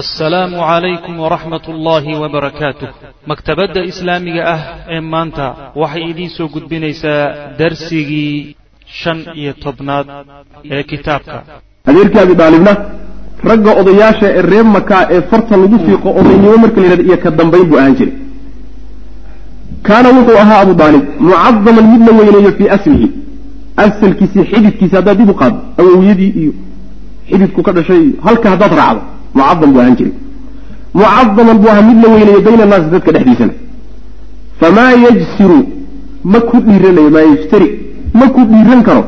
assalaamu calaykum waraxmat ullaahi wabarakaatuh maktabadda islaamiga ah ee maanta waxay idiin soo gudbinaysaa darsigii shan iyo tobnaad ee kitaabka. Adeerkii abi dhaalibna ragga odayaasha ee reer makaa ee farta lagu fiiqo odaynimo marka la yidhahdo iyo ka dambayn buu ahaan jiray. Kaana wuxuu ahaa abu daalib mucadaman mid la weyneeyo fii aslihi. Asalkiisii xididkiisa haddaad dib u qaado awowiyadii iyo xididku ka dhashay halka haddaad raacdo mucadam buu ahaan jiray. Mucadaman buu ahaa mid la weyneeyo bayna annaasi dadka dhexdiisana. Famaa yajsiru ma ku dhiiranayo maa yajtari ma ku dhiiran karo.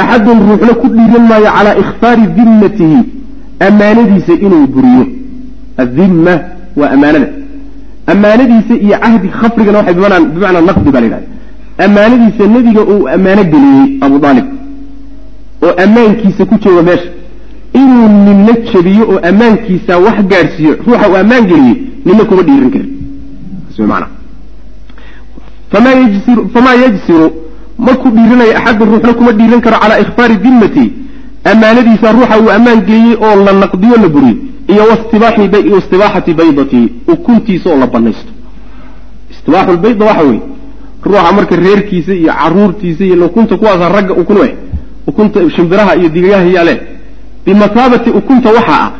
Axadun ruuxna ku dhiiran maayo calaa ikhfaari dimmatihi ammaanadiisa inuu buriyo. Adimma waa ammaanada. Ammaanadiisa iyo cahdi khafrigana waxay bimacnaa naqdi baa la yidhahda ammaanadiisa nebiga uu ammaano geliyey abu aalib oo ammaankiisa ku jooga meesha inuu ninna jabiyo oo ammaankiisa wax gaadhsiiyo ruuxa uu ammaan geliyey ninna kuma dhiiran karin. Famaa yajsiru ma ku dhiiranayo axadun ruuxna kuma dhiiran karo calaa ikhfaari dimmati. Ammaanadiisa ruuxa uu ammaan geliyey oo la naqdiyo la buriyey iyo wastibaaxati baydatihi ukuntiisa oo la banaysto istibaaxu lbayda waxa weeye ruuxa marka reerkiisa iyo caruurtiisa iyo ukunta kuwaasa ragga ukun eh ukunta shimbiraha iyo digagaha yaale bimasaabati ukunta waxaa ah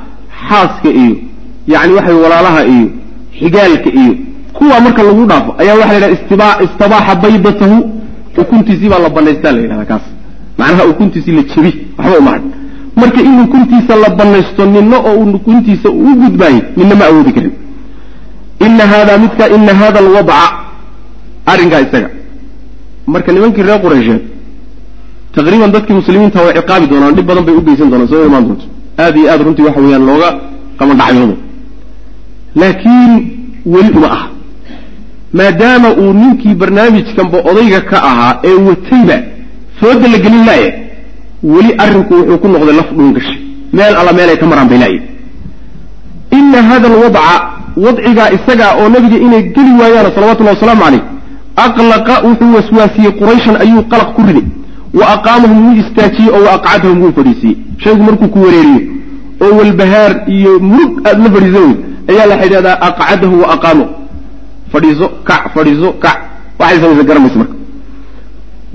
xaaska iyo yani waxa walaalaha iyo xigaalka iyo kuwa marka lagu dhaafo ayaa waxa la yidhaha istabaaxa baydatahu ukuntiisii baa la banaystaa la yidhahda kaas. Macnaha ukuntiisii la jebi waxba umahan marka in ukuntiisa la banaysto ninna oo uu ukuntiisa u gudbaayey ninna ma awoodi karin. Ina hada midka ina hada alwadca arrinkaa isaga. Marka nimankii reer qureysheed taqriiban dadkii muslimiinta way ciqaabi doonaan dhib badan bay u geysan doonaan soo imaan doonto. Aada iyo aad runtii waxa weeyaan looga qamadhacyoodo laakiin weli uma ah maadaama uu ninkii barnaamijkanba odayga ka ahaa ee watayba fooda la gelin laaya weli arrinku wuxuu ku noqday laf dhuun gashay meel alla meelay ka maraan bay laaya ina hada alwadca wadcigaa isagaa oo nabiga inay geli waayaano salawatullahi wasalaamu calayh aqlaqa wuxuu waswaasiyey qurayshan ayuu qalaq ku riday wa aqaamahum wuu istaajiyey oo wa aqcadahum wuu fadhiisiiyey shaygu markuu ku wareeriyo oo walbahaar iyo murug aada la fadhiiso wey ayaa la xidhahdaa aqcadahu wa aqaamahu. Fadhiiso kac fadhiiso kac. Waxay samaysa garamaysa marka.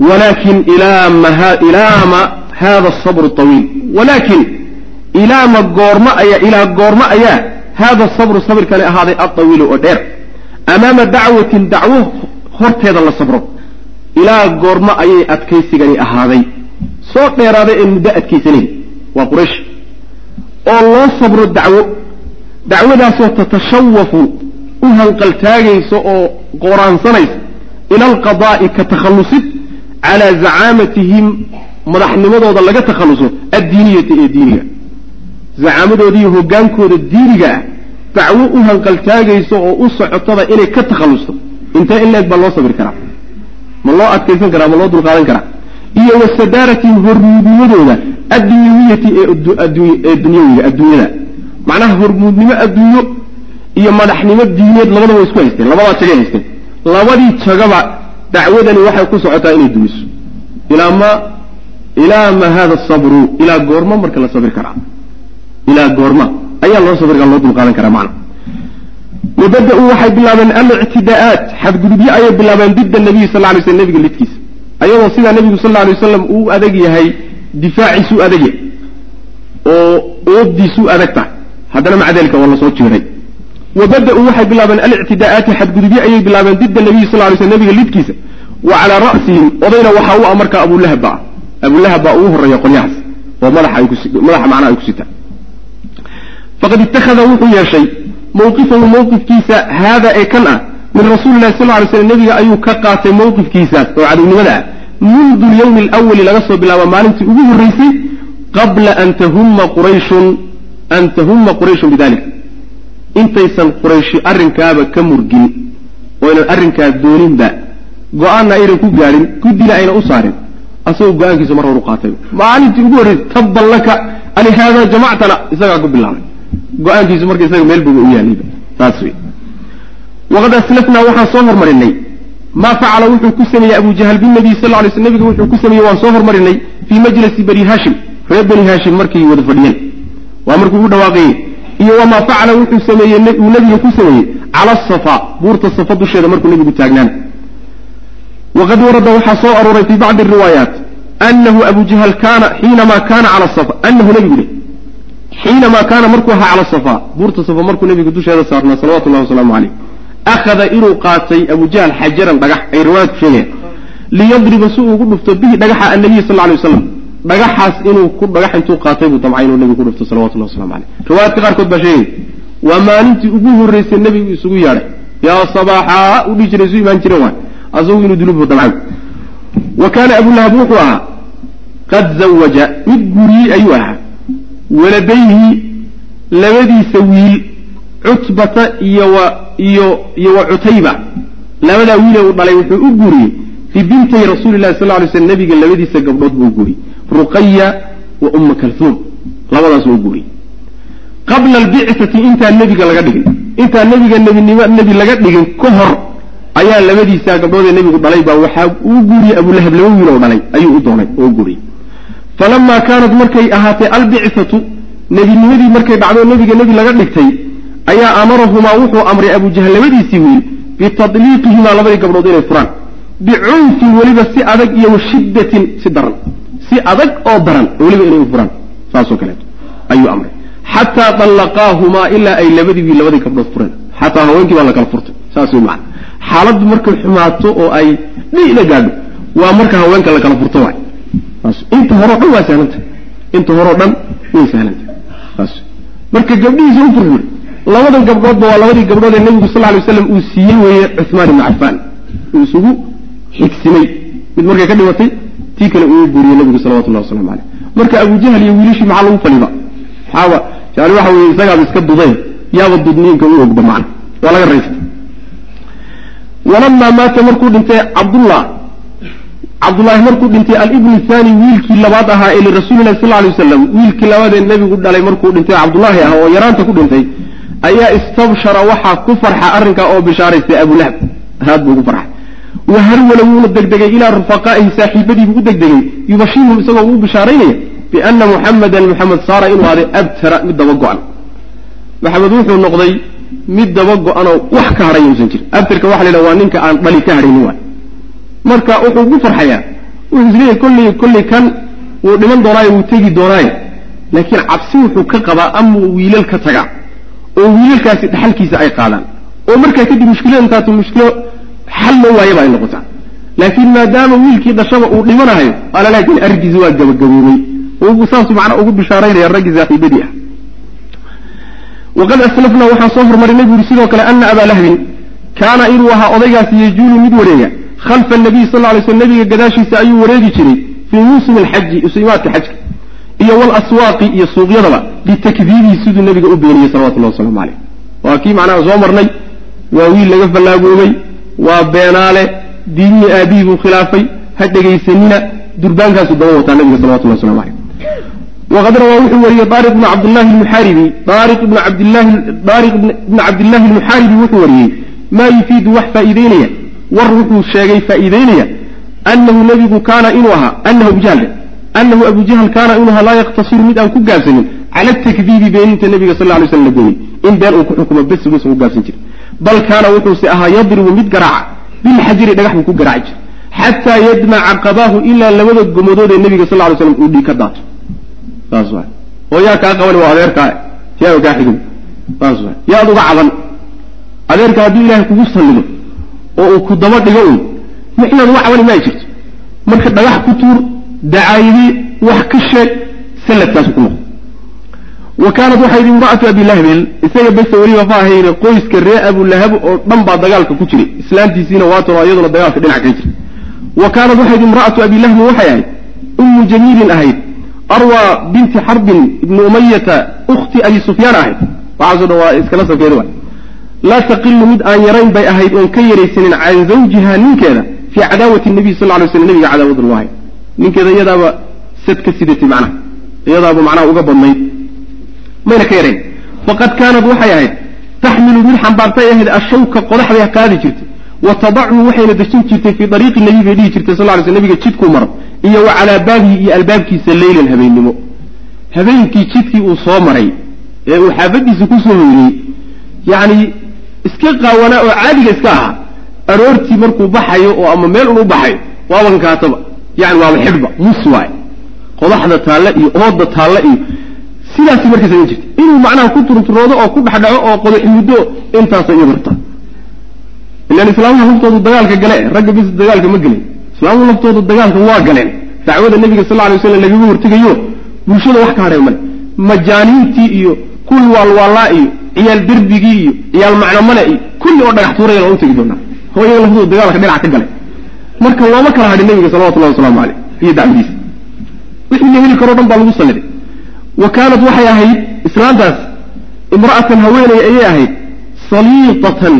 Walakin ilaama hada sabru tawiil. Walakin ilaama goorma ayaa ilaa goorma ayaa hada sabru sabirkani ahaaday atawiilu oo dheer. Amaama dacwatin dacwo horteeda la sabro ilaa goormo ayay adkaysigani ahaaday. Soo dheeraaday ee muddo adkaysanayn waa quraysh. Oo loo sabro dacwo. Dacwadaasoo tatashawafu. U hanqaltaagaysa oo qooraansanaysa ila alqadaa'i ka takhallusid. Calaa zacaamatihim madaxnimadooda laga takhalluso. Addiiniyati ee diiniga. Zacaamadoodii hoggaankooda diiniga ah. Dacwo u hanqaltaagaysa oo u socotada inay ka takhallusto. Intee in leeg baa loo sabri karaa ma loo adkaysan karaa ma loo dulqaadan karaa. Iyo wasadaaratin hormuudnimadooda addunyawiyati ee dunyawiga adduunyada. Macnaha hormuudnimo adduunyo iyo madaxnimo diineed labadaba way isku haysteen labadaa jagay haysteen. Labadii jagaba dacwadani waxay ku socotaa inay dumiso. Ilaa ma ilaa ma hada sabru? Ilaa goorma marka la sabri karaa. Ilaa goorma. Ayaa loo sabri karaa loo dulqaadan karaa macna wabada-uu waxay bilaabeen alictidaa'aat xadgudubyo ayay bilaabeen dida nabiyi sal lay sl nebiga lidkiisa ayadoo sidaa nebigu sal lay wasalam uu adag yahay difaaciisu adag yahay oo oodiisu adag tahay haddana maca dalika waa la soo jeeray wabada-uu waxay bilaabeen alictidaa'aati xadgudubyo ayay bilaabeen dida nabiyi sal lay sl nebiga lidkiisa. Wa calaa ra'sihim odayna waxaa u ah markaa abulahab ba. Ah abulahab baa ugu horreeya qolyahaas. Oo madaxa macnaha ay ku sitaan faqad ittakhada wuxuu yeeshay mawqifahu mawqifkiisa haada ee kan ah. Min rasuuli lahi sal lay slam nebiga ayuu ka qaatay mawqifkiisaas oo cadownimada ah. Mundu lyawmi alawali laga soo bilaabo maalintii ugu horreysay qabla an tahumma qurayshun an tahumma qurayshun bidalik. Intaysan qurayshi arrinkaaba ka murgin oo aynan arrinkaa dooninba go'aanna aynan ku gaadhin guddina ayna u saarin. Asagoo go'aankiisa mar hor u qaatay. Maalintii ugu horreysay tabban laka alihaada jamactana isagaa ku bilaabay go'aankiisu marka isaga meel buga u yaalayba saas wey waqad aslafnaa waxaan soo hormarinay. Maa facala wuxuu ku sameeyey abu jahl binabiy sal lay sl nabiga wuxuu ku sameeyey waan soo hormarinay fii majlisi bani hashim reer bani hashim markay wada fadhiyeen. Waa markuu u dhawaaqayey iyo wamaa facala wuxuu sameeyey uu nebiga ku sameeyey cala asafa buurta safa dusheeda markuu nebigu taagnaan. Waqad warada waxaa soo arooray fii bacdi riwaayaat anahu abu jahal kaana xiinamaa kaana cala safa anahu nebigu le xiinamaa kaana markuu ahaa cala safa buurta safa markuu nebigu dusheeda saarnaa salawatu llahi wasalaamu caleyh akhada inuu qaatay abu jahal xajaran dhagax ay riwaayadku sheegayaan liyadriba si uu ugu dhufto bihi dhagaxa annabiy sal lay waslam dhagaxaas inuu ku dhagax intuu qaatay buu damcay inuu nebigu ku dhufto salawatullahi waslamu caleyh riwaayadka qaarkood baa sheegay waa maalintii ugu horreysay nebigu isugu yeadhay yaa sabaaxaa u dhihi jiray isu imaan jireen waay asagu inuu dulubu damcay. Wa kaana abulahab wuxuu ahaa qad zawaja mid guuriyey ayuu ahaa waladayhi labadiisa wiil cutbata iyo wa iyo iyo wa cutayba. Labadaa wiile uu dhalay wuxuu u guuriyey bibintay rasuuli lahi sal lay sl nabiga labadiisa gabdhood buu guuriyey ruqaya wa umma kalhuum labadaas u guuriyey qabla albicati intaan nebiga laga dhigin intaan nebiga nebinimo nebi laga dhigin ka hor ayaa labadiisa gabdhoodee nebigu dhalay baa waxaa uu guuriyey abulahab laba wiil oo dhalay ayuu u doonay oo u guuriyey falamaa kaanat markay ahaatay albicatu nebinimadii markay dhacdo nebiga nebi laga dhigtay ayaa amarahumaa wuxuu amray abujahl labadiisii wiil bitadliiqihimaa labadii gabdhood inay furaan bicunfin weliba si adag iyo washiddatin si daran si adag oo daran weliba inay u furaan saasoo kaleeto ayuu amray xataa dallaqaahumaa ilaa ay labadii wiil labadii gabdhood fureen xataa haweenkii baa la kala furtay saas wey xaaladdu markay xumaato oo ay dhi'da gaadho waa marka haweenka la kala furto waay inta horeo dhan waa sahlantah inta horeo dhan way sahlantah saas marka gabdhihiisa u furfuri labadan gabdhoodba waa labadii gabdhood ee nebigu sal lay waslam uu siiyey weeye cuhmaan ibnu cafaan uu isugu xigsimay. Mid markay ka dhimatay tii kale uu guuriyey nebigu salawatullahi waslamu caleyh marka abujahal iyo wiilishii maxaa lagu faliba? Maxaaba yani waxa weye isagaaba iska duday yaaba dudniinka u ogba macna. Waa laga raysta walamaa maata markuu dhintay cabdullah cabdullaahi markuu dhintay alibnu thani wiilkii labaad ahaa ee lirasuulilahi sal lay wasalam wiilkii labaad ee nebigu dhalay markuu dhintay cabdullaahi ah oo yaraanta ku dhintay ayaa istabshara waxaa ku farxa arrinkaa oo bishaaraystay abulahab aad buu ugu farxay. Waharwala wuuna degdegay ilaa rufaqaa'ihi saaxiibadiibuu u degdegay yubashiruhum isagoo uu bishaaraynaya biana muxamadan muxamed saara inuu aaday abtara mid daba go-an. Maxamed wuxuu noqday mid daba go-anoo wax ka hadhaya usan jirin. Abtarka waxa la yidhaha waa ninka aan dhali ka hadhaynin waay marka wuxuu ugu farxayaa wuxuu isleeyahy kolley kolley kan wuu dhiman doonaayo wuu tegi doonaayo laakiin cabsi wuxuu ka qabaa ama wiilal ka tagaa oo wiilalkaasi dhaxalkiisa ay qaadaan oo markaa kadib mushkilada intaatu mushkilo xal loo waayaba ay noqotaa. Laakiin maadaama wiilkii dhashaba uu dhimanayo ala laakiin argiisi waa gabagaboobay. Saasuu macnaa ugu bishaaraynaya raggii saaxiibadii ah. Waqad aslafna waxaan soo hormarinay bu yuri sidoo kale ana abaa lahbin kaana inuu ahaa odaygaasi yajuulu mid wareega khalfa nabiy sal ly sl nabiga gadaashiisa ayuu wareegi jiray fii muusimi alxaji usimaadka xajka iyo walaswaaqi iyo suuqyadaba bitakdiibihi siduu nabiga u beeniyey salawatullahi waslamu caleyh waa kii macnaha soo marnay waa wiil laga fallaagoobay waa beenaale diinihii aabihii buu khilaafay ha dhegaysanina durbaankaasuu daba wataa nabiga salawatullah waslamu caleyh waqad rawaa wuxuu wariyey daariq bnu cabdillahi almuxaaribi daariq ibnu cabdillahi daariq ibnu cabdillahi almuxaaribi wuxuu wariyey maa yufiidu wax faa'iideynaya war wuxuu sheegay faa'iideynaya anahu nebigu kaana inuu ahaa anahu abujahl anahu abujahl kaana inuu ahaa laa yaqtasiru mid aan ku gaabsanin cala takdiibi beeninta nabiga sal lay slam la gooyey in been uu ku xukumo bes buusan ku gaabsan jirin bal kaana wuxuuse ahaa yadribu mid garaaca bilxajiri dhagax buu ku garaaci jiray xataa yadmaca qabaahu ilaa labada gomadood ee nebiga sal lay slam uu dhiig ka daato. Saas waay. Oo yaa kaa qaban waa adeerkaa yaaba kaa xigin. Saas waay. Yaad uga caban. Adeerka hadduu ilaahay kugu sallido oo uu ku daba dhigo un mixnaad uga cabani maa jirto. Marka dhagax ku tuur dacaayadii wax ka sheeg salladkaasu ku noqdo. Wa kaanat waxay yidhi imra'atu abilahbin isaga bese weliba ma qoyska ree abulahab oo dhan baa dagaalka ku jiray. Islaantiisiina waatanoo iyaduna dagaalka dhinac kaga jira wa kaanat waxay yidhi imra'atu abilahbin waxay ahayd ummu jamiilin ahayd arwa binti xarbin ibni umayata ukhti abi sufyaan ahayd. Waxaaso dhan waa iskala safeeda wa laa taqilu mid aan yarayn bay ahayd oon ka yaraysanin can zawjiha ninkeeda fii cadaawati nabiy sal ly slam nabiga cadaawad lagu ahay ninkeeda iyadaaba sad ka sidatay macnaha iyadaaba macnaha uga badnayd. Mayna ka yarayn. Faqad kaanad waxay ahayd taxmilu mid xambaartay ahayd ashawka qodax bay qaadi jirtay wa tadachu waxayna dejin jirtay fii ariiqi nabiy bay dhihi jirtay sal ly sl nabiga jidkuu maro iyo wa calaa baabihi iyo albaabkiisa leylan habeennimo habeenkii jidkii uu soo maray ee uu xaafadiisa ku soo hoyriyey yacni iska qaawanaa oo caadiga iska ahaa. Aroortii markuu baxayo oo ama meel un u baxayo waaban kaataba yani waaba xidhba mus waay qodaxda taalla iyo ooda taalla iyo sidaasi marka samayn jirta inuu macnaha ku turturoodo oo ku dhexdhaco oo qodax muddo intaasa iyo barta. Ilaan islaamaha laftoodu dagaalka gale ragga bis dagaalka ma gelin. Islaamuhu laftoodu dagaalka waa galeen. Dacwada nebiga sal alay waslam lagaga hortegayo bulshada wax ka hadhay male. Majaaniintii iyo kuwii waalwaallaa iyo ciyaal derbigii iyo ciyaal macnamane iyo kulli oo dhagax tuuraya loo tegi doonaa oo iyaga laftoodu dagaalka dhinac ka galay marka looma kala hadhin nebiga salawatullahi wasalaamu caleyh iyo dacwadiisa wixii la heli karoo dhan baa lagu salliday wa kaanat waxay ahayd islaantaas imra'atan haweeney ayay ahayd saliitatan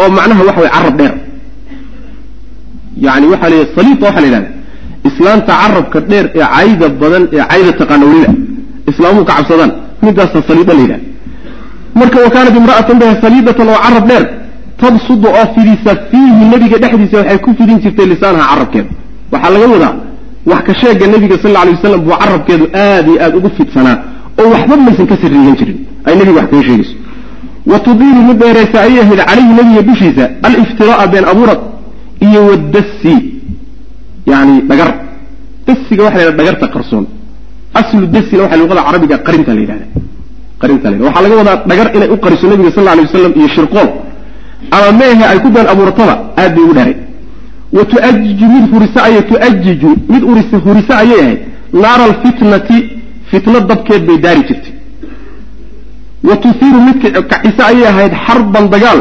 oo macnaha waxa way carab dheer. Yani waxaa la saliita waxaa la yidhahda islaanta carabka dheer ee cayda badan ee cayda taqaana welida islaamuhu ka cabsadaan midaasa saliida la yidhahda marka wa kaanat imra'atan bahe saliidatan oo carab dheer tabsudu oo fidisa fiihi nebiga dhexdiisa waxay ku fidin jirtay lisaanaha carabkeeda waxaa laga wadaa wax ka sheega nebiga sal alla wasalam buu carabkeedu aad iyo aada ugu fidsanaa oo waxba maysan ka sariigan jirin. Ay nebiga wax kaga sheegayso. Wa tudiilu mid dheeraysa ayay ahayd calayhi nebiga dushiisa aliftira'a been abuurad iyo wadasi yani dhagar. Dasiga waxa la yidhaha dhagarta qarsoon. Aslu dasina waxa luqada carabiga qarinta la yidhahda yidhahda waxaa laga wadaa dhagar inay u qariso nebiga sal alay wasalam iyo shirqool. Ama meehe ay ku been abuurataba aad bay ugu dheeray wa tuajiju mid hurisa ayay tuajiju mid uris hurisa ayay ahayd. Naara alfitnati fitno dabkeed bay daari jirtay. Wa tuhiiru mid kacisa ayay ahayd xarban dagaal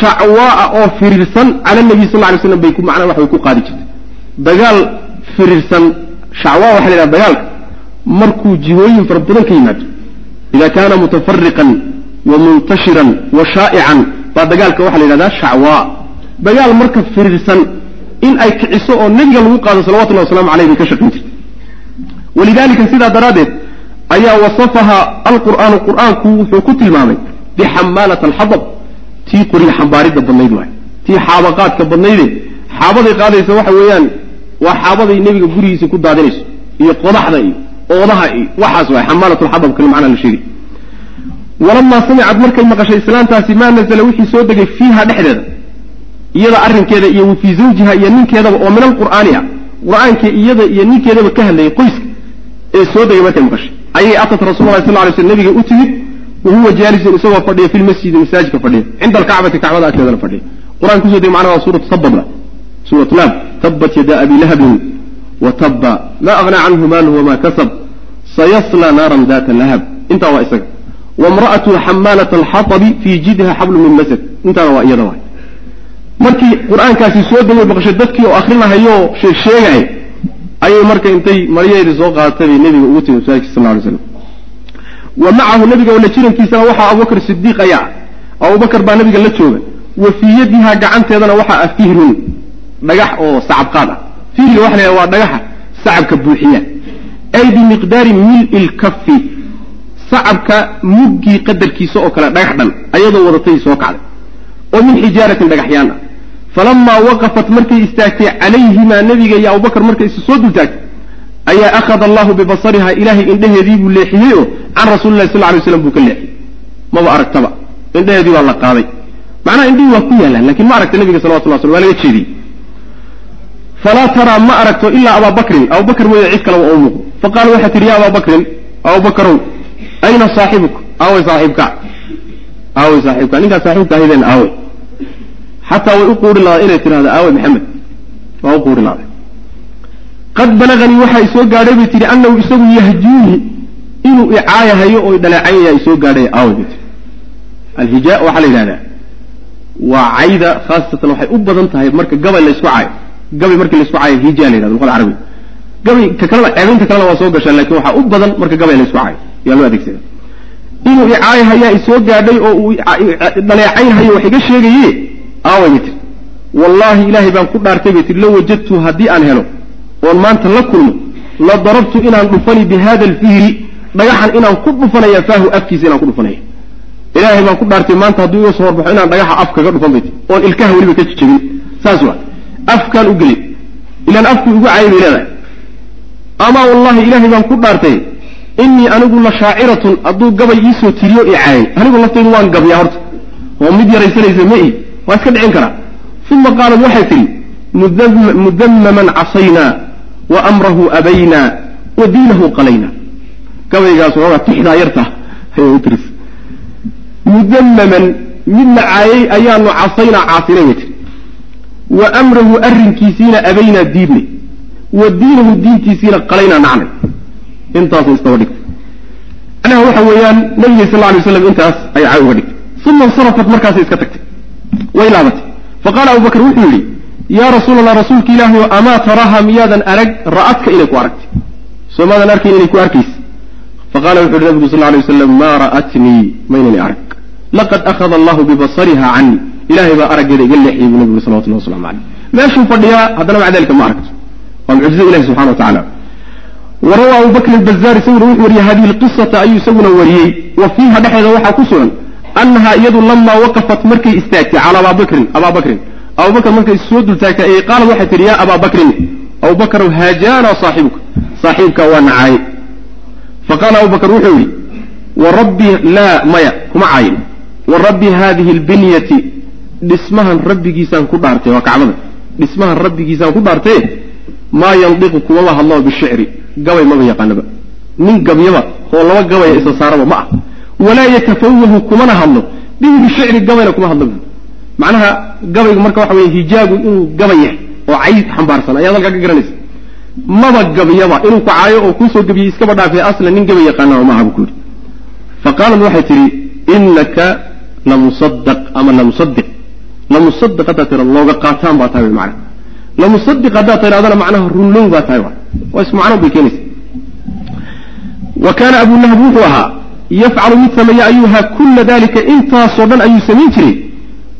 shacwaaa oo firirsan cala nabiy sal ly slam bay macnaa wax way ku qaadi jirtay. Dagaal firirsan shacwaa waxa la yidhaha dagaalka markuu jihooyin fara badan ka yimaado ida kaana mutafariqan wa muntashiran wa shaa'ican baa dagaalka waxaa la yidhahdaa shacwaa dagaal marka firirsan in ay kiciso oo nebiga lagu qaado salawatullahi waslamu aleyh bay ka shaqayn jirtay. Walidalika sidaa daraaddeed ayaa wasafaha alqur'aanu qur'aanku wuxuu ku tilmaamay bixamaalata alxadab. Tii qoriga xambaaridda badnayd waay. Tii xaabaqaadka badnayde xaabaday qaadaysa waxa weeyaan waa xaabaday nebiga gurigiisa ku daadinayso iyo qodaxda iyo oodaha waxaas waay xamaalatulxadab kale macnaa la sheegay walamaa samicad markay maqashay islaantaasi maa nazla wixii soo degay fiiha dhexdeeda iyada arrinkeeda iyo wa fii zawjiha iyo ninkeedaba oo min alqur'aani ah qur'aanka iyada iyo ninkeedaba ka hadlayay qoyska ee soo degay markay maqashay. Ayay atat rasuulahi sal lay sl nabiga u timid wa huwa isagoo fadhiya fi lmasjidi masaajidka fadhiya cinda alkacbati kacbada agteedana fadhiya. Qur'aan ku soo degay macnaha waa suuratu sababla suuratu laab. Tabat yada abi lahabin wa tabba ma aghnaa canhu maaluhu wama kasab sayasla naaran data lahab. Intaa waa isaga. Wamra'atu xamaalat alxatabi fii jidha xablu min masad. Intaana waa iyada waay. Markii qur'aankaasi soo degay maqashay dadkii oo akrinahayoo sheegsheegaya ayay marka intay maryaheedii soo qaadatay bay nebiga ugu timi masaajidka sal lay slam wa macahu nebiga la jirankiisana waxaa abubakr sidiiq ayaa abubakar baa nabiga la jooga. Wa fii yadiha gacanteedana waxaa fihrun dhagax oo sacabqaad ah fihriga waxa la waa dhagaxa sacabka buuxiya. Ay bimiqdaari mil lkafi sacabka muggii qadarkiisa oo kale dhagax dhan ayadoo wadatay soo kacday. Oo min xijaaratin dhagaxyaan ah falamaa waqafat markay istaagtay calayhimaa nebiga iyo abubakar markay isu soo dultaagtay ayaa akhada allahu bibasariha ilaahay indheheedii buu leexiyey oo can rasuulillahi sal lay slam buu ka leexiyey. Maba aragtaba indheheedii waa la qaaday. Macnaha indhihii waa ku yaalaan laakiin ma aragta nebiga salawatullah slam waa laga jeediyey falaa taraa ma aragto ilaa abaa bakrin abubakr mooye cid kaleba oo muuqdo faqaala waxaa tihi ya abaa bakrin abubakarow ayna saaxibuk aaway saaxiibka aaway saaxiibka ninkaa saaxiibka ahaydeen aaway xataa way u quuri lahaday inay tidhahdo aaway maxamed waa u quuri lahaday qad balaganii waxaa isoo gaadhay bay tihi anahu isagu yahjuuni inuu icaayahayo oo dhaleecaynaya isoo gaadhay aaway bay tii alhijaa waxaa la yidhahdaa waa cayda khaasatan waxay u badan tahay marka gabay la caayo gabay markii la isku caayo hijaa la yhahdo luqada carabiga gabay ka kalena ceebaynta kalena waa soo gashaa laakiin waxaa u badan marka gabay la isku caayo yaa loo adeegsada inuu icaayahayaa isoo gaadhay oo uu dhaleecaynhayo wax iga sheegaye aaway bay tiri wallaahi ilaahay baan ku dhaartay bay tiri low wajadtu haddii aan helo oon maanta la kulmo la darabtu inaan dhufani bi hada alfihri dhagaxan inaan ku dhufanaya faahu afkiisa inaan ku dhufanaya. Ilaahay baan ku dhaartay maanta hadduu iga soo horbaxo inaan dhagaxa af kaga dhufan bay tiri oon ilkaha weliba ka jejebin saas waa afkaan u gelin. Ilaan afku igu caayay bay leedahay. Amaa wallahi ilaahay baan ku dhaartay innii anigu la shaaciratun hadduu gabay iisoo tiriyo i caayay anigu laftaydu waan gabyaa horta. Oo mid yaraysanaysa ma i waa iska dhicin karaa uma qaalat waxay tidhi mudammaman casaynaa wa amrahu abaynaa wa diinahu qalaynaa. Gabaygaas waxoogaa tixdaa yarta ayay u tiris. Mudammaman mid la caayay ayaanu casaynaa caasinay bay tiri wa amrahu arrinkiisiina abaynaa diidnay wa diinahu diintiisiina qalaynaa nacnay intaasay istaba dhigtay macnaha waxa weeyaan nabiga sal alay waslam intaas ay cay uga dhigtay. Uma insarafat markaasay iska tagtay. Way laabatay faqaala abu bakr wuxuu yidhi yaa rasuul allah rasuulka ilaahi o amaa taraha miyaadan arag ra'adka inay ku aragtay. Soo maadan arkayn inay ku arkaysa. Faqala wuxu uhi nabigu sal lla alay waslam maa ra'atnii maynani arag. Laqad akhada allahu bibasariha canii ilahay baa araggeeda iga leexiyay buu nabigu salawatullah waslamu caleyh meeshuu fadhiyaa haddana maca dalika ma aragto. Waa mucjiza ilahi subxana wa warawa abu bakr albazaar isaguna wuxuu wariyey hadihi lqisata ayuu isaguna wariyey. Wa fiiha dhexeeda waxaa ku sugan annaha iyadu lamaa waqafat markay istaagtay cala abaa bakrin abaa markay soo dultaagtay ayay qaalad waxay tihi yaa abaa bakrin abu bakrow haajaana saaxibuka saaxiibka waa nacaaye faqaala abu bakr wuxuu yidhi warabbi laa maya kuma caayin wa rabbi hadihi lbinyati dhismahan rabbigiisaan ku dhaartay waa kacbada. Dhismahan rabbigiisaan ku dhaartaye maa yandiqu kumaba hadlaba bishicri gabay maba yaqaanaba. Nin gabyaba oo laba gabaya isa saaraba ma ah. Walaa yatafawahu kumana hadlo. Bihi bishicri gabayna kuma hadlo. Macnaha gabaygu marka waxa weye hijaagu inuu gabay yahay oo cayd xambaarsan ayaad halkaa ka garanaysa. Maba gabyaba inuu ku caayo oo kuusoo gebiyey iskaba dhaafay aslan nin gabay yaqaanaba ma aha bu ku yidhi. Faqaalat waxay tidhi inaka lamusadaq ama lamusadiq lamusadiq haddaad tira looga qaataan baa tahay macna lamusadiq haddaad tidhahdana macnaha runlow baa tahay waa is macno bay keenaysa wa kaana abu lahab wuxuu ahaa yafcalu mid sameeya ayuha kula dalika intaasoo dhan ayuu samayn jiray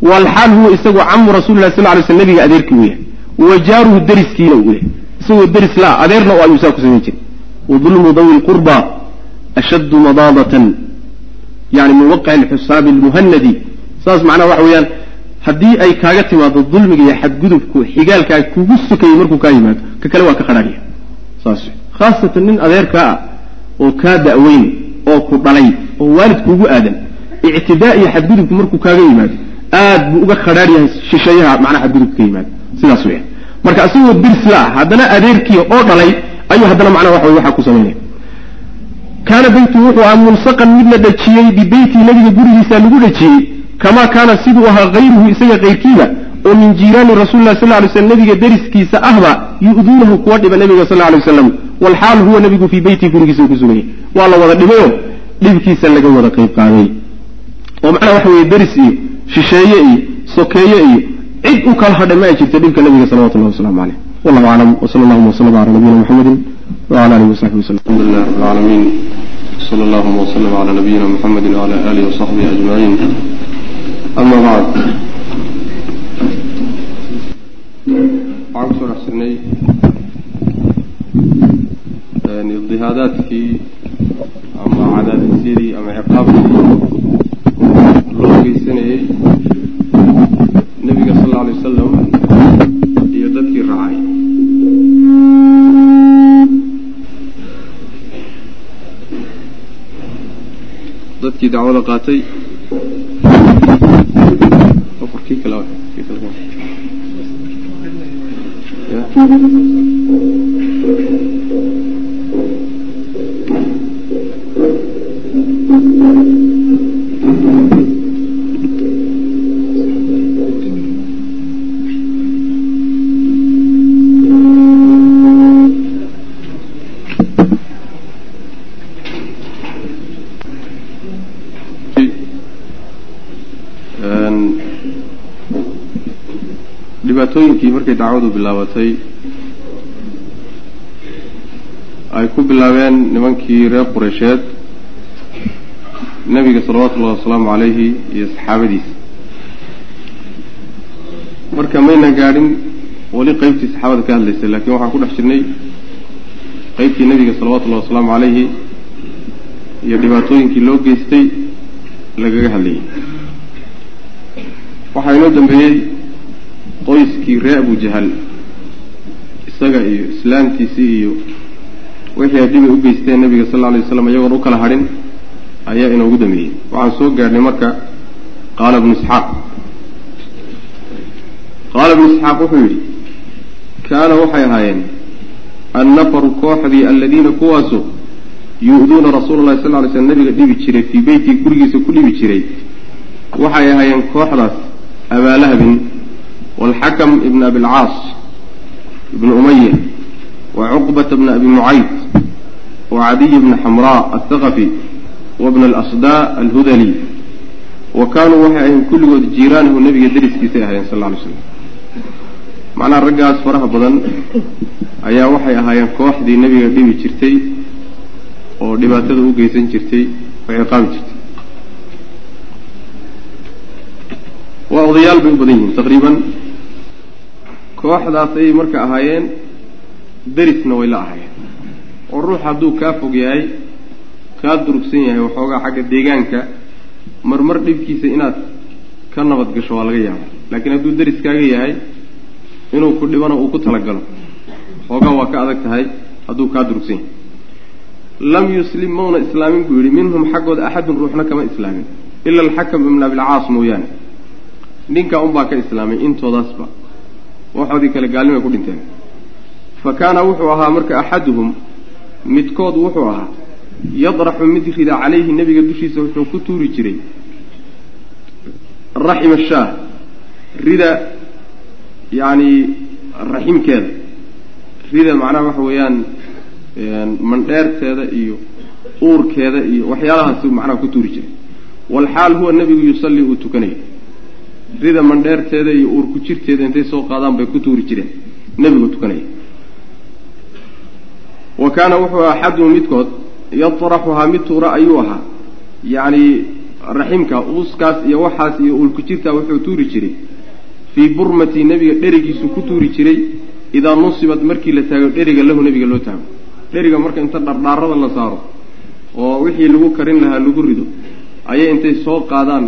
walxaal huwa isagoo camu rasuli lah sal ly sl nabiga adeerkii uu yahay wa jaaruhu deriskiina uu yahay isagoo deris la adeerna oo ayuu saa ku samayn jiray wadulmu dawi lqurba ashaddu madaadatan yani min waqci lmuhanadi saas macnaha waxa weeyaan haddii ay kaaga timaado dulmiga iyo xadgudubku xigaalkaa kugu sokayay markuu kaa yimaado ka kale waa ka qadhaadhiya saas khaasatan nin adeerkaa ah oo kaa da'weyn oo ku dhalay oo waalid kuugu aadan ictidaa iyo xadgudubku markuu kaaga yimaado aad buu uga khadhaadh yahay shisheeyaha macnaha xadgudubka ka yimaado. Sidaas weya marka isagoo dirs la ah haddana adeerkii oo dhalay ayuu haddana macnaha waxa wey waxaa ku samaynaya kaana beytu wuxuu ahaa mulsaqan mid la dhajiyey bibeytii nabiga gurigiisa lagu dhajiyey kamaa kaana siduu ahaa hayruhu isaga kayrkiiba oo min jiiraani rasuli lah sal lay slm nabiga deriskiisa ahba yu'duunahu kuwa dhiba nabiga sal lay waslam walxaal huwa nabigu fii beytii gurigiisa ku suganyay waa la wada dhibayo dhibkiisa laga wada qayb qaaday oo macnaha waxa weye deris iyo shisheeye iyo sokeeye iyo cid u kala hadhay ma ay jirto dhibka nabiga salawatullahi waslamu caleyh wallahu aclam wsala allahuma wslm cala nabiyina muxamedi wala alihi wasaxbi waslm alxamdu lilah rab alcaalamiin sala allahuma wslm cala nabiyina muxamedi wcala alihi wasaxbihi ajmaciin ama bacd waxaan ku soo dhex jirnay idihaadaadkii ama cadaadisyadii ama ciqaabkii loo geysanayey nebiga sal alla alay wasalam iyo dadkii raacay. Dadkii dacwada qaatay afarkii kale kii kale ya dhibaatooyinkii markay dacwadu bilaabatay ay ku bilaabeen nimankii reer qureysheed nebiga salawatullahi wasalaamu calayhi iyo saxaabadiisa. Marka mayna gaadhin weli qeybtii saxaabada ka hadlaysay laakiin waxaan ku dhex jirnay qeybtii nebiga salawatullahi wasalaamu calayhi iyo dhibaatooyinkii loo geystay lagaga hadlayay. Waxaa inoo dambeeyey qoyskii reer abu jahal isaga iyo islaamtiisii iyo wixii ay dhibay u geysteen nabiga sal lla alay waslam iyagoon u kala hadhin ayaa inoogu dameeyey waxaan soo gaadhnay marka qaala ibnu isxaaq. Qaala ibnu isxaaq wuxuu yidhi kaana waxay ahaayeen annafaru kooxdii aladiina kuwaasu yu-duuna rasuula llahi sal ly slm nabiga dhibi jiray fii beytii gurigiisa ku dhibi jiray. Waxay ahaayeen kooxdaas abaalahabin waalxakam ibn abilcaas ibn umaya wa cuqbata bna abi mucayd bna xamraa athaqafi wa bna alasdaa alhudali wa kaanuu waxay ahayen kulligood jiiraanahu nabiga dariskiisay ahaayeen sal lla lay slam macnaha raggaas faraha badan ayaa waxay ahaayeen kooxdii nebiga dhibi jirtay oo dhibaatada u geysan jirtay oo ciqaabi jirtay waa odayaal bay u badan yihiin taqriiban kooxdaas ayay marka ahaayeen derisna way la ahaayeen oo ruux hadduu kaa fog yahay kaa durugsan yahay waxoogaa xagga deegaanka marmar dhibkiisa inaad ka nabad gasho waa laga yaaba laakiin hadduu deriskaaga yahay inuu ku dhibana uu ku talagalo. Xoogaa waa ka adag tahay hadduu kaa durugsan yahay. Lam yuslim mauna islaamin buu yidhi minhum xaggooda axadun ruuxna kama islaamin. Ila alxakam ibn abilcaas mooyaane. Ninkaa unbaa ka islaamay intoodaasba waxoodii kale gaalnimay ku dhinteen. Fa kaana wuxuu ahaa marka axaduhum midkood wuxuu ahaa yadraxu mid rida calayhi nebiga dushiisa wuxuu ku tuuri jiray. Raxima shaah rida yacni raximkeeda rida macnaha waxa weeyaan mandheerteeda iyo uurkeeda iyo waxyaalahaas macnaha ku tuuri jiray. Walxaal huwa nebigu yusallii uu tukanayo rida mandheerteeda iyo uur ku jirteeda intay soo qaadaan bay ku tuuri jireen. Nebigu tukanaya wa kaana wuxuu axaduhu midkood yatraxuhaa mid tuura ayuu ahaa. Yacni raximka uuskaas iyo waxaas iyo uur ku jirtaa wuxuu tuuri jiray. Fii burmati nebiga dherigiisu ku tuuri jiray. Idaa nusibat markii la taago dheriga lahu nebiga loo taago. Dheriga marka inta dhardhaarada la saaro oo wixii lagu karin lahaa lagu rido ayay intay soo qaadaan.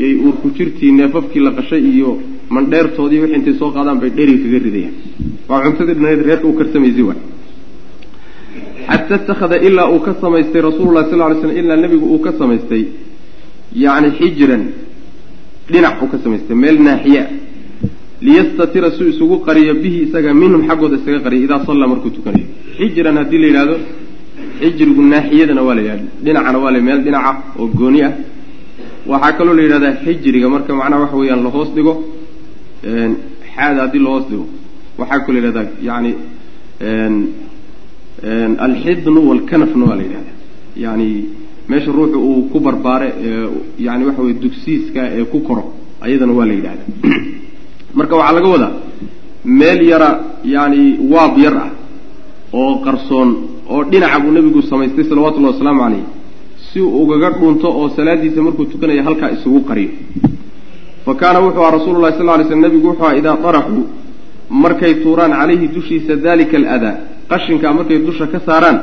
Yay uur ku jirtii neefafkii la qashay iyo mandheertoodii wixii intay soo qaadaan bay dheriga kaga ridayaan. Waa cuntadii dhanayd reerka u karsamaysay waay xata ittakhada ilaa uu ka samaystay rasuulullahi sal ly slam ilaa nebigu uu ka samaystay yacni xijran dhinac uu ka samaystay meel naaxiya. Liyastatira suu isugu qariyo bihi isaga minhum xaggooda isaga qariyo idaa sallaa markuu tukanayo. Xijran haddii la yidhahdo xijrigu naaxiyadana waa la yidhahda dhinacana waa la meel dhinaca oo gooni ah. Waxaa kaloo la yidhahdaa xijriga marka macnaha waxa weeyaan lahoos dhigo xaada haddii lahoos dhigo. Waxaa kaloo la yidhahdaa yani alxidnu walkanafna waa la yidhahdaa yani meesha ruuxu uu ku barbaare yani waxa weye dugsiiska ee ku koro ayadana waa la yidhahdaa marka waxaa laga wadaa meel yara yani waab yar ah oo qarsoon oo dhinaca buu nebigu samaystay salawatullahi wasalaamu calayh si uu ugaga dhunto oo salaadiisa markuu tukanaya halkaa isugu qariyo. Fa kaana wuxuu aha rasulu llahi sal ly slm nebigu wuxuu aha idaa daraxuu markay tuuraan calayhi dushiisa dalika aladaa qashinkaa markay dusha ka saaraan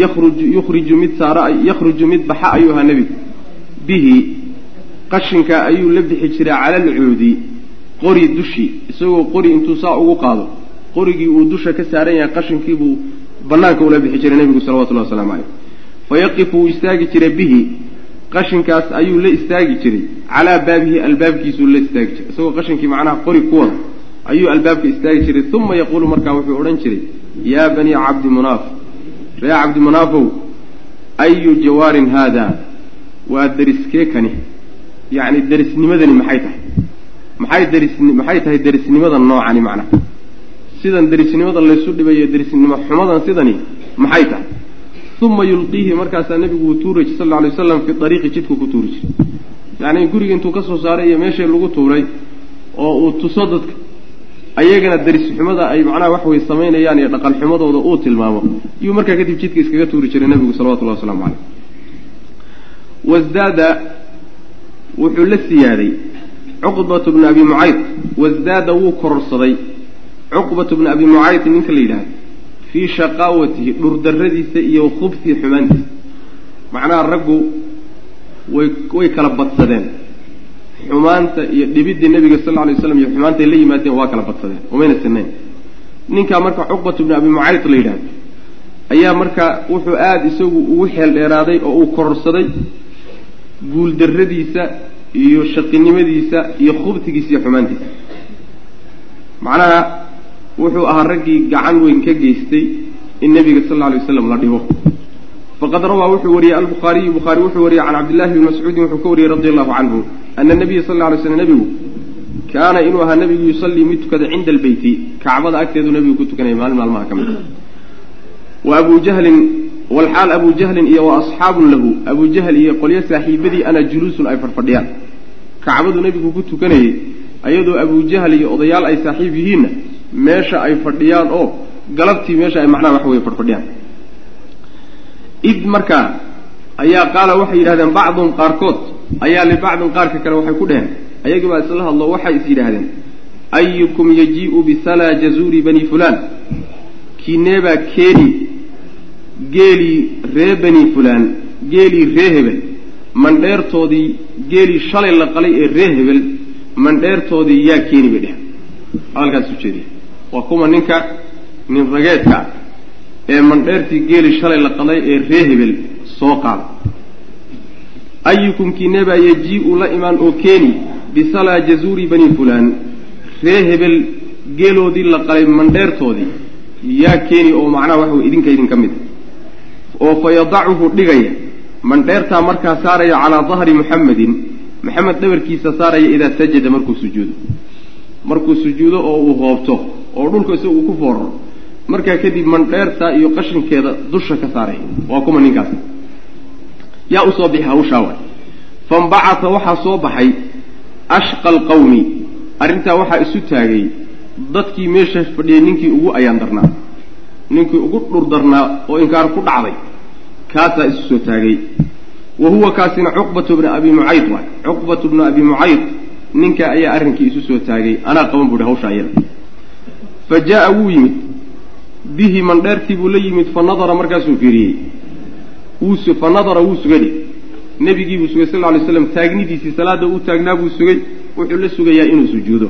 yaruju yukhriju mid saara yakhruju mid baxa ayuu ahaa nebigu. Bihi qashinkaa ayuu la bixi jiray cala alcuudi qori dushii isagoo qori intuu saa ugu qaado. Qorigii uu dusha ka saaran yahay qashinkiibuu banaanka ula bixi jiray nebigu salawatullahi waslamu caleyh fayaqifu wuu istaagi jiray bihi qashinkaas ayuu la istaagi jiray calaa baabihi albaabkiisuu la istaagi jiray. Isagoo qashinkii macnaha qori ku wada ayuu albaabka istaagi jiray uma yaquulu markaa wuxuu odhan jiray yaa banii cabdi munaaf ree cabdi munaafow ayu jawaarin haada waa deriskee kani yacni derisnimadani maxay tahay maxay deris maxay tahay derisnimada noocani macnaha sidan derisnimada laysu dhibayo derisnimo xumadan sidani maxay tahay uma yulqiihi markaasaa nebigu wuu tuuri jiray sal lla alay waslam fi ariiqi jidku ku tuuri jiray yacni guriga intuu ka soo saaray iyo meeshii lagu tuuray oo uu tuso dadka ayagana deris xumada ay macnaha wax way samaynayaan iyo dhaqan xumadooda uu tilmaamo. Iyuu markaa kadib jidka iskaga tuuri jiray nebigu salawatullahi waslamu caleyh wasdaada wuxuu la siyaaday cuqbatu bni abi mucayd wasdaada wuu kororsaday cuqbatu bni abi mucayd ninka la yidhahdo fii shaqaawatihi dhurdarradiisa iyo khubsihi xumaantiisa. Macnaha raggu way way kala badsadeen xumaanta iyo dhibiddii nebiga sal alay waslam iyo xumaantay la yimaadeen waa kala badsadeen. Umayna sinayn ninkaa marka cuqbatu bni abi mucayd la yidhahdo ayaa marka wuxuu aada isagu ugu xeel dheeraaday oo uu kororsaday guuldarradiisa iyo shaqinimadiisa iyo khubtigiisa iyo xumaantiisa. Macnaha wuxuu ahaa raggii gacan weyn ka geystay in nebiga sal alla alay waslam la dhibo faqad rawaa wuxuu wariyey albukhaariyu bukhaari wuxuu wariyey can cabdillahi bni mascuudin wuxuu ka wariyey radi allahu canhu ana nabiya sal alay slam nebigu kaana inuu ahaa nebigu yusallii mid tukada cinda albeyti kacbada agteedu nebigu ku tukanaya maalin maalmaha ka mid. Wa abu jahlin walxaal abu jahlin iyo wa asxaabun lahu abu jahl iyo qolyo saaxiibadii ana juluusun ay fadhfadhiyaan kacbadu nebigu ku tukanayay ayadoo abu jahl iyo odayaal ay saaxiib yihiinna meesha ay fadhiyaan oo galabtii meesha ay macnaha wax weye fadhfadhiyaan id markaa ayaa qaala waxay yidhahdeen bacdun qaarkood ayaa libacdin qaarka kale waxay ku dheheen ayagibaa isla hadlo waxay is yidhaahdeen ayukum yajii'u bisalaa jazuuri bani fulaan? Kineebaa keeni geelii ree bani fulaan geelii ree hebel. Mandheertoodii geelii shalay la qalay ee ree hebel mandheertoodii yaa keeni bay dheheen hadalkaas ujeediya waa kuma ninka nin rageedka ee mandheertii geeli shalay la qalay ee ree hebel soo qaada ayukum kineebaa yajii-u la imaan oo keeni bisalaa jazuuri bani fulaan. Ree hebel geeloodii la qalay mandheertoodii. Yaa keeni oo macnaha waxa wey idinka idinka mid. Oo fa yadacuhu dhigaya. Mandheertaa markaa saaraya calaa dahri muxamedin maxamed dhabarkiisa saaraya idaa sajada markuu sujuudo. Markuu sujuudo oo uu hoobto oo dhulka isagu ku fooraro markaa kadib mandheertaa iyo qashinkeeda dusha ka saaraya waa kuma ninkaas. Yaa u soo bixi hawshaa waay fambacata waxaa soo baxay ashqa alqawmi arrintaa waxaa isu taagay dadkii meesha fadhiyay ninkii ugu ayaan darnaa. Ninkii ugu dhur darnaa oo inkaar ku dhacday. Kaasaa isu soo taagay. Wa huwa kaasina cuqbatu bna abi mucayd waay cuqbatu bna abi mucayd ninka ayaa arrinkii isu soo taagay. Anaa qaban buuhi hawsha iyada fa jaa wuu yimid bihi mandheertii buu la yimid fa nadara markaasuu fiiriyey. Wuu fa nadara wuu sugay. Nebigii buu sugay sal alay slam taagnidiisii salaada uu taagnaa buu sugay wuxuu la sugayaa inuu sujuudo.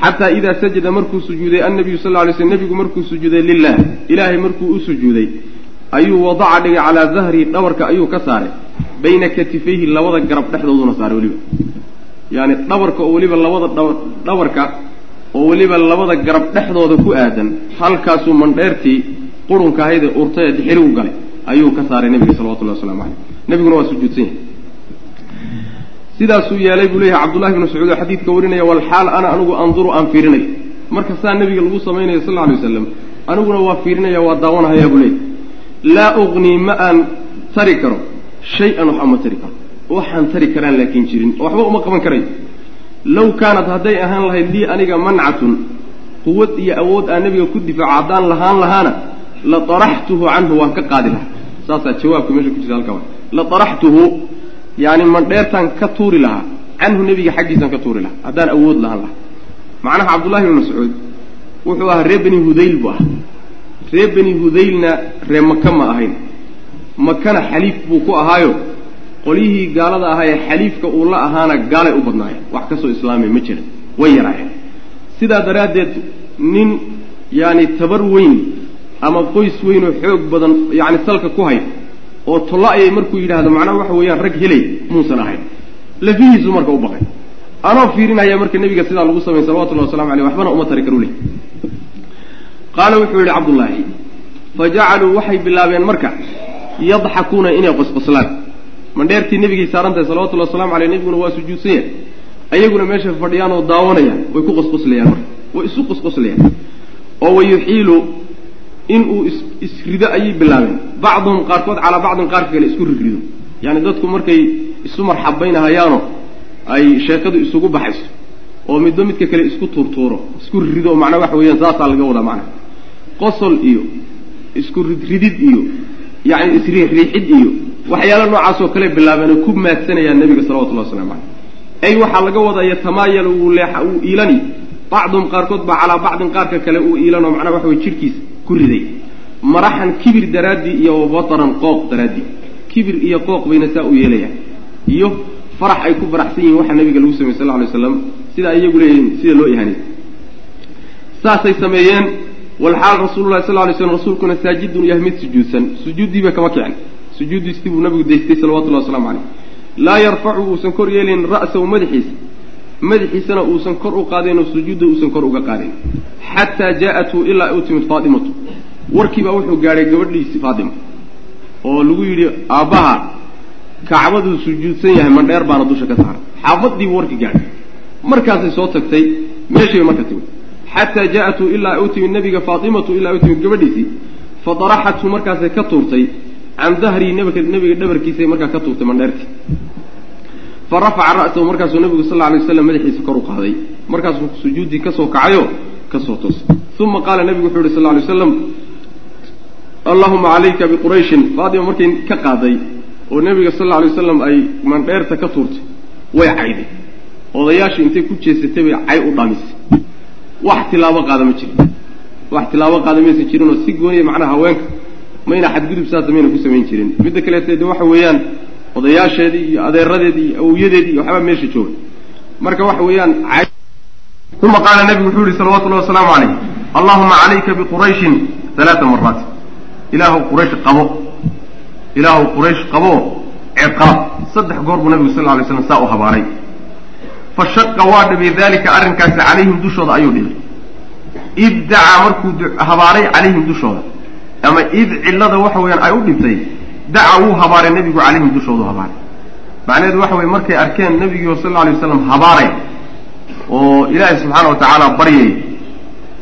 Xataa idaa sajada markuu sujuuday annabiyu sal alay slm nebigu markuu sujuuday lilah ilaahay markuu u sujuuday ayuu wadaca dhigay calaa dahrii dhabarka ayuu ka saaray. Bayna katifayhi labada garab dhexdooduna saaray weliba. Yaani dhabarka oo weliba labada dhabarka oo weliba labada garab dhexdooda ku aadan halkaasuu mandheertii qurunka ahaydee urtay dixirigu galay ayuu ka saaray nebiga salawatullahi waslamu caleyh nebiguna waa sujuudsan yahay sidaasuu yeelay buu leeyahay cabdullahi bn mascuud oo xadiidka warinaya walxaal ana anigu anduru aan fiirinayo marka saa nebiga lagu samaynayo sal lla alay wasalam aniguna waa fiirinaya waa daawanahayaa buu leeyahy laa ugnii ma aan tari karo shay-an waxba ma tari karo waxaan tari karaan laakiin jirin waxba uma qaban karayo low kaanat hadday ahaan lahayd lii aniga mancatun quwad iyo awood aan nebiga ku difaaco haddaan lahaan lahaana la taraxtuhu canhu waan ka qaadi lahaa. Saasaa jawaabka meesha ku jirta halkaa wa la taraxtuhu yaani mandheertaan ka tuuri lahaa canhu nebiga xaggiisaan ka tuuri lahaa haddaan awood lahaan lahaa. Macnaha cabdullahi bni mascuud wuxuu ahaa reer beni hudayl buu ahaa. Reer beni hudaylna ree maka ma ahayn. Makana xaliif buu ku ahaayo qolyihii gaalada ahaa ee xaliifka uu la ahaana gaalay u badnaayeen. Wax ka soo islaamay ma jira way yaraayeen. Sidaa daraaddeed nin yaani tabar weyn ama qoys weyn oo xoog badan yacni salka ku hay oo tollo ayay markuu yidhaahdo macnaha waxa weeyaan rag helay muusan ahayn. Lafihiisu marka u baqay. Anoo fiirinaya marka nebiga sidaa lagu samay salawatullahi wasalamu aleyh waxbana uma tari karu leh. Qaala wuxuu yihi cabdullaahi fa jacaluu waxay bilaabeen marka yadxakuuna inay qosqoslaan mandheertii nebigay saarantahay salawatullahi wasalamu aleyh nebiguna waa sujuudsan yahay ayaguna meesha fadhiyaan oo daawanayaan way ku qosqoslayaan marka way isu qosqoslayaan oo wayuxiilu inuu is isrido ayay bilaabeen. Bacduhum qaarkood calaa bacdin qaarka kale isku rirrido. Yaani dadku markay isu marxabaynahayaano ay sheekadu isugu baxayso oo midba midka kale isku tuurtuuro isku rirrido oo macnaa waxa weeyaan saasaa laga wadaa macnaha. Qosol iyo isku ridridid iyo yacni isriixriixid iyo waxyaala noocaasoo kale bilaabeen oo ku maadsanayaan nebiga salawatullahi waslamu caleyh ay waxaa laga wadaa yatamaayalu wuu leexa uu iilani. Bacduhum qaarkood baa calaa bacdin qaarka kale uu iilanoo macnaa waxa weye jidhkiisa ku riday. Maraxan kibir daraaddii iyo wabataran qooq daraaddii kibir iyo qooq bayna saa u yeelayaan iyo farax ay ku faraxsan yihiin waxaa nabiga lagu sameyey sal lla alay slam sidaa iyagu leeyihiin sida loo ihaanay saasay sameeyeen walxaal rasuululahi sal lay slm rasuulkuna saajidun yahay mid sujuudsan sujuuddiiba kama kicin sujuuddiistii buu nabigu daystay salawatullahi waslamu caleyh laa yarfacu uusan kor yeelin ra'sahu madaxiisa. Madaxiisana uusan kor u qaadayn oo sujuudda uusan kor uga qaadayn xataa jaa-athu ilaa u timid faatimatu. Warkiibaa wuxuu gaadhay gabadhiisii faatima oo lagu yidhi aabbaha kacbaduu sujuudsan yahay mandheer baana dusha ka saaran. Xaafadiibu warki gaadhay. Markaasay soo tagtay meeshiibay marka timid. Xataa jaa-athu ilaa u timid nabiga faatimatu ilaa u timid gabadhiisii fadaraxathu markaasay ka tuurtay can dahrii nebiga dhabarkiisay markaa ka tuurtay mandheertii fa rafaca ra'sahu markaasuu nabigu sal lla alay waslam madaxiisa kor u qaaday markaasuu sujuuddii ka soo kacayo ka soo toosay uma qaala nebigu wuxuu yihi sal lla waslam allahuma calayka biqurayshin faatima markay ka qaaday oo nebiga sal alla alay wasalam ay mandheerta ka tuurtay way cayday odayaashii intay ku jeesatay bay cay u dhamisay wax tilaabo qaada ma jirin wax tilaabo qaada maysan jirinoo si gooniya macnaha haweenka mayna xadgudub saasa mayna ku samayn jirin. Midda kaleete de waxa weeyaan odayaasheedii iyo adeeradeedii iyo awowyadeedii iyo waxbaa meesha jooga. Marka waxa weeyaan uma qaala nabigu wuxuu yihi salawatullahi wasalaamu calayh. Allahuma calayka biqurayshin halaata maraat ilaahu quraysh qabo. Ilaahu quraysh qabo ciqaab saddex goor buu nabigu sal lla alay slam saa u habaaray fa shaqa waa dhibay dalika arrinkaasi calayhim dushooda ayuu dhibay id dacaa markuu habaaray calayhim dushooda ama id cillada waxa weeyaan ay u dhibtay daca wuu habaaray nebigu calayhim dushoodu habaaray. Macnaheedu waxa weye markay arkeen nebigio sal lla alay waslam habaaray oo ilaahay subxaana wa tacaala baryay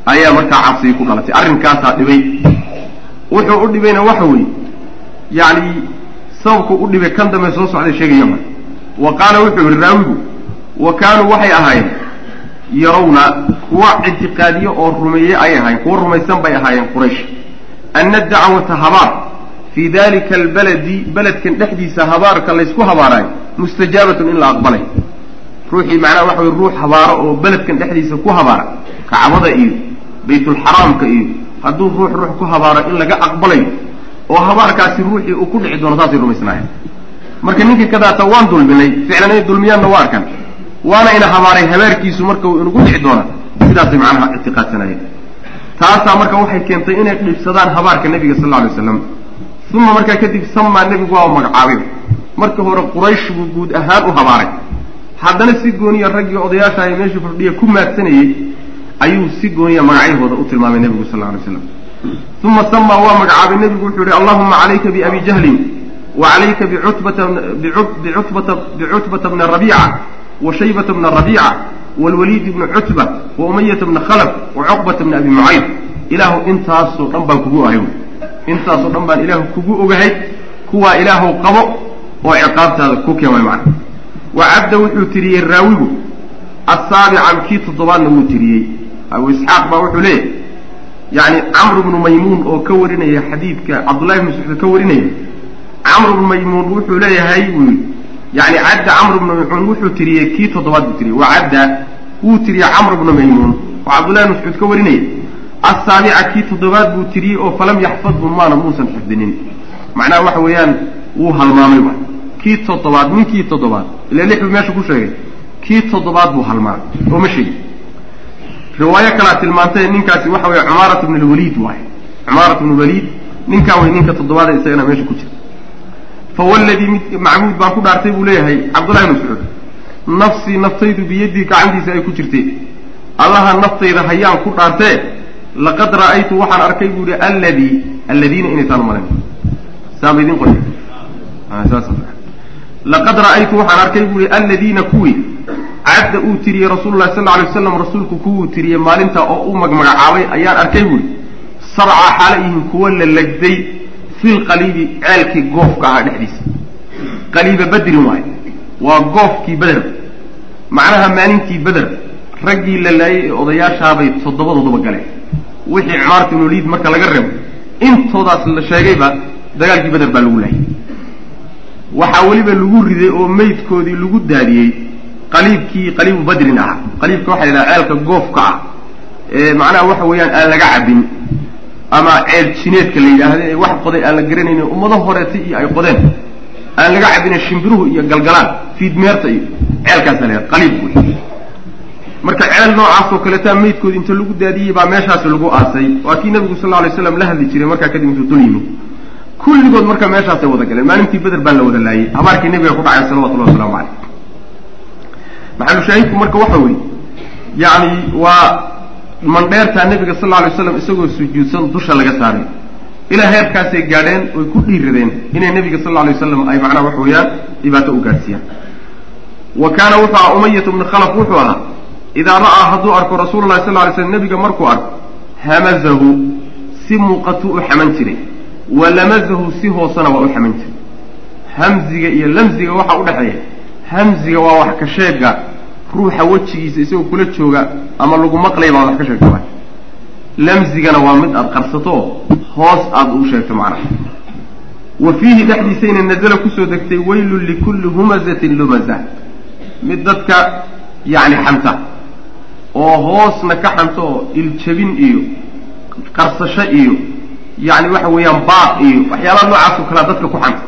ayaa markaa cabsigii ku dhalatay. Arrinkaasaa dhibay. Wuxuu u dhibayna waxa weeye yacni sababku u dhibay kan dambe soo socday sheegaya ma wa qaala wuxuu yihi raawigu wa kaanuu waxay ahaayeen yarawna kuwa ictiqaadiye oo rumeeye ayay ahaayeen kuwa rumaysan bay ahaayeen quraysh ana dacwata habaar fii dalika albaladi beledkan dhexdiisa habaarka laysku habaarayo mustajaabatun in la aqbalay ruuxii macnaha waxa weye ruux habaaro oo beledkan dhexdiisa ku habaara kacbada iyo baytulxaraamka iyo hadduu ruux ruux ku habaaro in laga aqbalayo oo habaarkaasi ruuxii uu ku dhici doono saasay rumaysnaayeen marka ninka kadaata waan dulminay ficlan inay dulmiyaanna waa arkan waana ina habaaray habaarkiisu marka uu inugu dhici doona sidaasay macnaha ictiqaadsanaayeen taasaa marka waxay keentay inay dhibsadaan habaarka nebiga sal lla alay waslam uma markaa kadib samaa nebigu waa magacaabay. Marka hore quraysh buu guud ahaan u habaaray. Haddana si gooniya raggii odayaasha ee meeshii fadhiya ku maadsanayey ayuu si gooniya magacyahooda u tilmaamay nebigu sal lla alay slam uma samaa waa magacaabay. Nebigu wuxuu yihi allahuma calayka biabi jahlin wa calayka bicutbata bicutbata bicutbata bna rabiica wa shaybata bna rabiica wlwaliid bna cutba wa umayata bna khalaf wa cuqbata bna abi mucayd ilaahu intaasoo dhan baan kugu ahay intaasoo dhan baan ilaahu kugu ogahay kuwaa ilaahu qabo oo ciqaabtaada ku keen way macna wa cabda wuxuu tiriyey raawigu asaabica kii toddobaadna wuu tiriyey abu isxaaq baa wuxuu leeyahy yani camr bnu maymuun oo ka warinaya xadiidka cabdullahi bnu mascuud ka warinaya camr bnu maymuun wuxuu leeyahay yidhi yani cadda camr bnu maymuun wuxuu tiriyey kii toddobaad buu tiriyey. Wa cadda wuu tiriyey camr bnu maymuun. Oo cabdullahi mascuud ka warinaya asaabica kii toddobaad buu tiriyey oo falam yaxfadhu maana muusan xifdinin. Macnaha waxa weeyaan wuu halmaamay wa kii toddobaad ninkii toddobaad ila lix buu meesha ku sheegay. Kii toddobaad buu halmaamay. Oo ma sheegin riwaayo kalaa tilmaantay ninkaasi waxa weeye cumaarat bn lwaliid waay. Cumaarat bn lwaliid ninkaa way ninka toddobaad isagana meesha ku jira fawaladii mid macbuud baan ku dhaartay buu leeyahay cabdullahi bn mascuud nafsii naftaydu biyadii gacantiisa ay ku jirtay allaha naftayda hayaan ku dhaartee laqad ra'aytu waxaan arkay buu yihi alladii alladiina inaysaan umalayn saama idin qoray laqad ra'aytu waxaan arkay buu yihi alladiina kuwii cadda uu tiriyey rasuulu lahi sal alay waslam rasuulku kuwuu tiriyey maalintaa oo u magmagacaabay ayaan arkay buuhi sarcaa xaala yihiin kuwa la legday filqaliibi ceelkii goofka ahaa dhexdiisa. Qaliiba badrin waaye. Waa goofkii beder macnaha maalintii beder raggii la laayay ee odayaashaabay toddobadooduba galeen wixii cumaarta ibn waliid marka laga reebo intoodaas la sheegayba dagaalkii beder baa lagu laayay. Waxaa weliba lagu riday oo meydkoodii lagu daadiyey qaliibkii qaliibu badrin ahaa. Qaliibka waxa la yidhaha ceelka goofka ah. Ee macnaha waxa weeyaan aan laga cabin ama ceel jineedka la yidhaahda ee wax qoday aan la garanayni ummado horeeta iyo ay qodeen. Aan laga cabine shimbiruhu iyo galgalaan fiidmeerta iyo ceelkaasa la qaliib wey marka ceel noocaasoo kaleetaa meydkood inta lagu daadiyey baa meeshaas lagu aasay. Waa kii nabigu sal alay slam la hadli jiray markaa kadib intuu dul yimid kulligood marka meeshaasay wada galeen maalintii beder baa la wada laayey habaarkii nabiga ku dhacay salawatullahi waslamu caleyh maxalushaahidku marka waxa weeye yacni waa mandheertaa nabiga sal lla alay slam isagoo sujuudsan dusha laga saaray. Ilaa heerkaasay gaadheen oy ku dhiiradeen inay nabiga sal lla alay waslam ay macnaha wax weeyaan dhibaato u gaadhsiiyaan. Wa kaana wuxuu ahaa umayat bnu khalaf wuxuu ahaa idaa ra'aa hadduu arko rasuula lahi sal lla alay slam nabiga markuu arko hamazahu si muuqatuu u xaman jiray. Wa lamazahu si hoosena waa u xaman jiray. Hamziga iyo lamziga waxaa udhexeeya hamziga waa wax ka sheega ruuxa wejigiisa isagoo kula jooga ama lagu maqlaya baad wax ka sheegta waay. Lamzigana waa mid aada qarsato oo hoos aada u sheegto macnaha. Wa fiihi dhexdiisayna nazala ku soo degtay waylun likulli humazatin lumaza mid dadka yacni xanta oo hoosna ka xanto oo iljabin iyo qarsasho iyo yacni waxa weeyaan baaq iyo waxyaabaha noocaas oo kalea dadka ku xanta.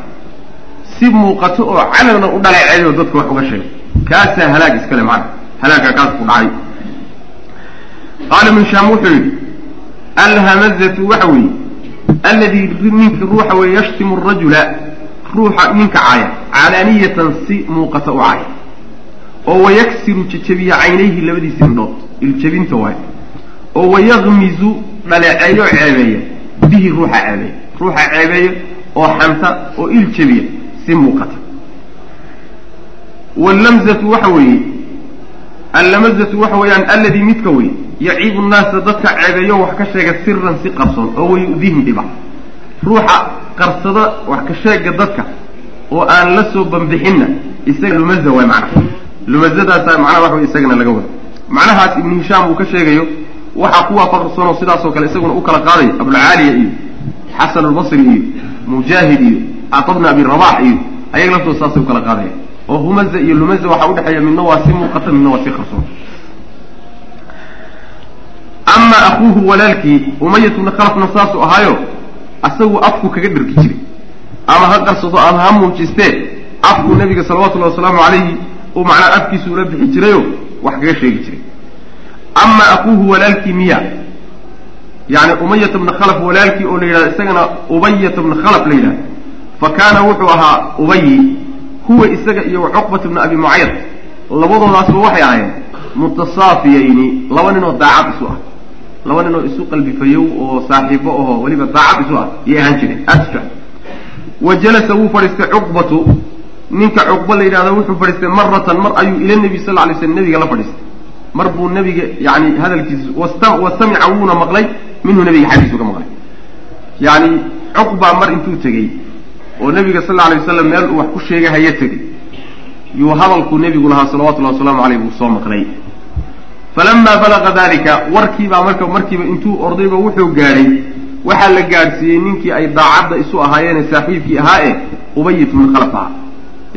Si muuqato oo calalna u dhaleeceeyo dadka wax uga sheegay kaasaa halaag iskale macana halaagaa kaas ku dhacay qaala ibnu shaam wuxuu yidhi alhamazatu waxa weeye alladii ninka ruuxa weeye yashtimu arajula ruuxa ninka caaya calaaniyatan si muuqata u caaya oo wayaksiru jejabiya caynayhi labadiisa indhood iljabinta waay oo wayakmizu dhaleeceeyo ceebeeya bihi ruuxa ceebeeya ruuxa ceebeeya oo xanta oo iljabiya si muuqata waallamzatu waxa weeye allamazatu waxa weeyaan alladii midka wey yaciibu nnaasa dadka ceebeeyo wax ka sheega siran si qarsoon oo wayu'dihim dhiba ruuxa qarsada wax ka sheega dadka oo aan la soo bambixinna isaga lumaza waay macnaha lumazadaasa macnaha waxa wey isagana laga wado macnahaas ibnu hishaam uu ka sheegayo waxaa ku waafaqsanoo sidaasoo kale isaguna u kala qaadaya abulcaaliya iyo xasan albasri iyo mujaahid iyo cata bna abi rabax iyo ayaga laftooda saasay u kala qaadaya oo humaza iyo lumaza waxaa udhexeeya midna waa si muuqata midna waa si qarsoon. Ama akuuhu walaalkii umayat khalafna saasuu ahaayo asagu afku kaga dharki jiray ama ha qarsado ama ha muujistee afku nabiga salawatullahi wasalaamu calayhi uu macnaa afkiisu ula bixi jirayo wax kaga sheegi jiray ama akuuhu walaalkii miya yani umayata bna khalaf walaalkii oo la yidhahdo isagana ubayata bna khalaf la yidhahdo fa kaana wuxuu ahaa ubayi huwa isaga iyo cuqbat bna abi mucayd labadoodaasba waxay ahaayeen mutasaafiyayni laba ninoo daacad isu ah. Laba ninoo isu qalbifayow oo saaxiibo ahoo weliba daacad isu ah yay ahaan jireen jecel wa jalasa wuu fadhiistay cuqbatu. Ninka cuqba la yidhahdo wuxuu fadhiistay maratan mar ayuu ila nebi sal lay slam nebiga la fadhiistay. Mar buu nebiga yani hadalkiisa wa samica wuuna maqlay minhu nebiga xaggiisu ka maqlay. Yani cuqba mar intuu tegey oo nebiga sal alay wasalam meel uu wax ku sheegahayo tegey yuu hadalkuu nebigu lahaa salawatullahi wasalaamu caleyh buu soo maqlay. Falamaa balaga dalika warkiibaa marka markiiba intuu ordayba wuxuu gaadhay waxaa la gaadhsiiyey ninkii ay daacadda isu ahaayeene saaxiibkii ahaa e ubay ibnu khalaf. Ahaa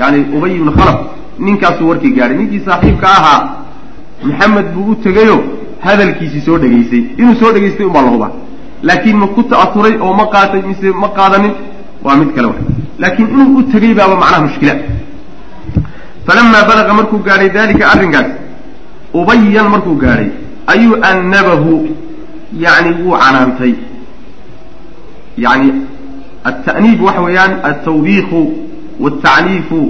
yani ubay ibnu khalaf ninkaasuu warkii gaadhay ninkii saaxiibka ahaa maxamed buu u tegayo hadalkiisii soo dhegaysay. Inuu soo dhegaystay unbaa la hubaa laakiin ma ku ta'aturay oo ma qaatay mise ma qaadanin waa mid kale laakiin inuu u tegay baaba macnaha mushkila. Falamaa balaga markuu gaadhay dalika arrinkaas ubayan markuu gaadhay ayuu annabahu yani wuu canaantay. Yani alta'niib waxa weeyaan altawbiiku waltacniifu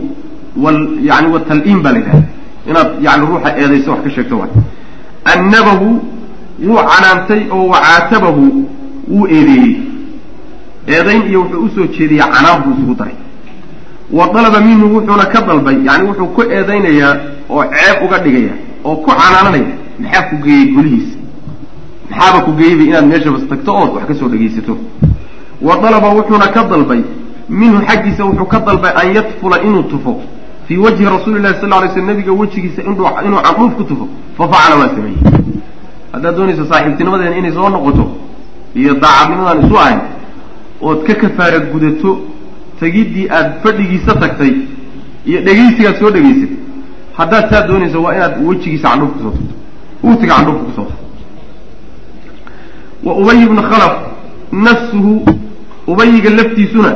wal yani waltal-iim baa la yidhaha inaad yani ruuxa eedayso wax ka sheegto waay. Annabahu wuu canaantay oo wacaatabahu wuu eedeeyey eedayn iyo wuxuu u soo jeediyey canaan buu isugu daray. Wa dalaba minhu wuxuuna ka dalbay yani wuxuu ku eedaynayaa oo ceeb uga dhigaya oo ku canaananaya maxaa ku geeyey golihiisa maxaaba ku geeyeyba inaad meeshabas tagto ood wax ka soo dhegaysato? Wa dalaba wuxuuna ka dalbay minhu xaggiisa wuxuu ka dalbay an yatfula inuu tufo. Fii wajhi rasuuli lahi sal lay sl nabiga wejigiisa inuu candhuuf ku tufo fa waa sameeyey haddaad doonayso saaxiibtinimadeena inay soo noqoto iyo daacadnimadaan isu ahayn ood ka kafaara gudato tegiddii aada fadhigiisa tagtay iyo dhegaysigaad soo dhegaysay haddaad saa doonayso waa inaad wejigiisa candhuufka ku soo tagto uutiga candhuufka ku soo tagto. Wa ubay bnu khalaf nafsuhu ubayiga laftiisuna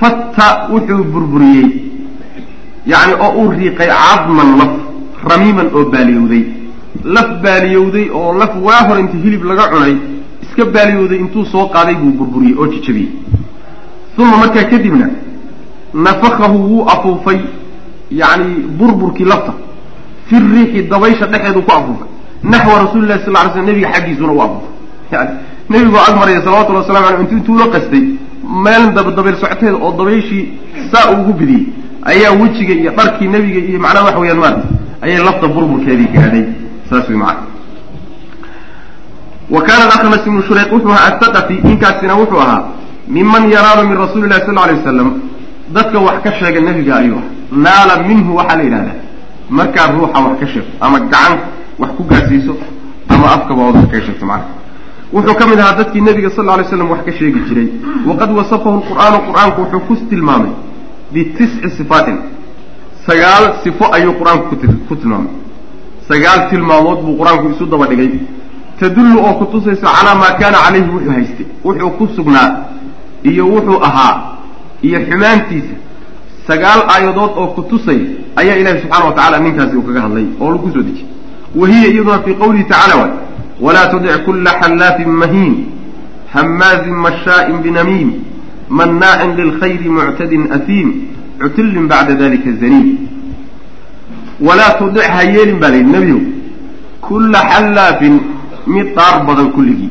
fatta wuxuu burburiyey yacni oo uu riiqay cadman laf ramiiman oo baaliyowday. Laf baaliyowday oo laf waa hor inta hilib laga cunay iska baaliyowday intuu soo qaaday buu burburiyey oo jijabiyey. Uma markaa kadibna nafakahu wuu afuufay. Yacni burburkii lafta fi riixi dabaysha dhexeedu ku afuufay. Naxwa rasuuli lahi sal ly sl nebiga xaggiisuna u afuufay. Yani nebigoo ag maraya salawatulli waslamu aleyh intu intuu la qastay meel dabayl socoteeda oo dabayshii saa ugu bidiyey ayaa wejiga iyo dharkii nebiga iyo macnaha waxa weyaan maarata ayay lafta burburkeedii gaadhay. Saas wey macana wa kaana akhnas ibnu shureyq wuxuu ahaa athaqafi ninkaasina wuxuu ahaa miman yaraanu min rasuuli lahi sal alay wasalam dadka wax ka sheega nebiga ayuu ah naala minhu waxaa la yidhahdaa markaad ruuxa wax ka sheegto ama gacan wax ku gaadsiiso ama afkaba ood wax kaga sheegto macana wuxuu ka mid ahaa dadkii nebiga sal lla alay slam wax ka sheegi jiray waqad wasafahu lqur'aanu qur'aanku wuxuu ku tilmaamay bitisci sifaatin sagaal sifo ayuu qur'aanku ku tilmaamay sagaal tilmaamood buu qur'aanku isu daba dhigay tadullu oo ku tusaysa calaa maa kaana calayhi wuxuu haystay. Wuxuu ku sugnaa iyo wuxuu ahaa iyo xumaantiisa sagaal aayadood oo ku tusay ayaa ilahi subxana wa tacala ninkaasi uu kaga hadlay oo lagu soo dejiyey. Wa hiya iyaduna fii qawlihi tacala waay walaa tudic kula xallaafin mahiin hamaazin mashaa'in binamiim mannaacin lilkhayri muctadin asiim cutillin bacda dalika zaniim. Walaa tudic ha yeelin baa layidhi nebiyow kulla xallaafin mid dhaar badan kulligii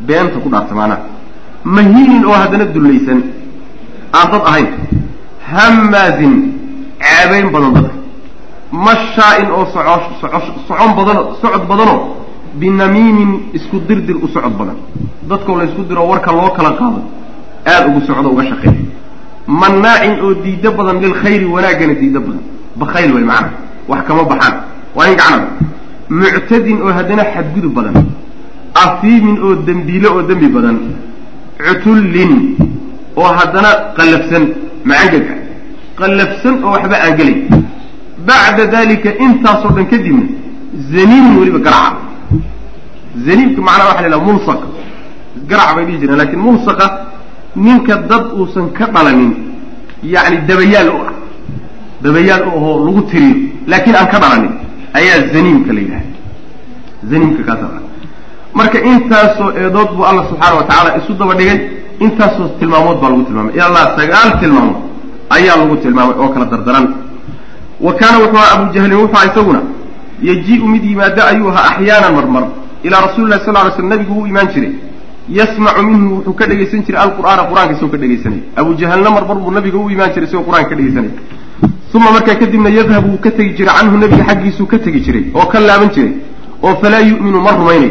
beenta ku dhaarta maanaha mahiinin oo haddana dullaysan. Aan dad ahayn. Hammaazin ceebayn badan dadka mashaa'in oo soco socon badano socod badanoo binamiimin isku dirdir u socod badan. Dadkoo la ysku diro warka loo kala qaado aada ugu socdo uga shaqeeya mannaacin oo diido badan lilkhayri wanaaggana diido badan. Bakhayl way macana wax kama baxaan. Waa in gacnada muctadin oo haddana xadgudub badan afiimin oo dembiile oo dembi badan cutullin oo haddana qallafsan macangaga qallafsan oo waxba aan gelay. Bacda dalika intaasoo dhan kadibna zaniimin weliba garaca. Zaniimka macnaha waxa la yidhaha mulsaq garac bay dhihi jireen laakiin mulsaqa ninka dad uusan ka dhalanin yacni dabayaal u ah. Dabayaal u ahoo lagu tiriyo laakiin aan ka dhalanin ayaa zaniimka la yidhaha zaniimka kaasa marka intaasoo eedood buu alla subxaana wa tacaala isu daba dhigay intaasoo tilmaamood baa lagu tilmaamay. Ilaa sagaal tilmaamood ayaa lagu tilmaamay oo kala dardaran. Wa kaana wuxuu ahaa abu jahlin wuxua isaguna yaji-u mid yimaado ayuu ahaa axyaanan marmar. Ilaa rasuli lahi sal ly slam nabigu wuu imaan jiray. Yasmacu minhu wuxuu ka dhegaysan jiray alqur'aana qur'aanka isagoo ka dhegaysanaya abu jahalna marmar buu nabiga u imaan jiray isagoo qur'aanka ka dhegaysanaya uma markaa kadibna yadhabu wuu ka tegi jiray canhu nabiga xaggiisuu ka tegi jiray oo ka laaban jiray oo falaa yu'minu ma rumaynayo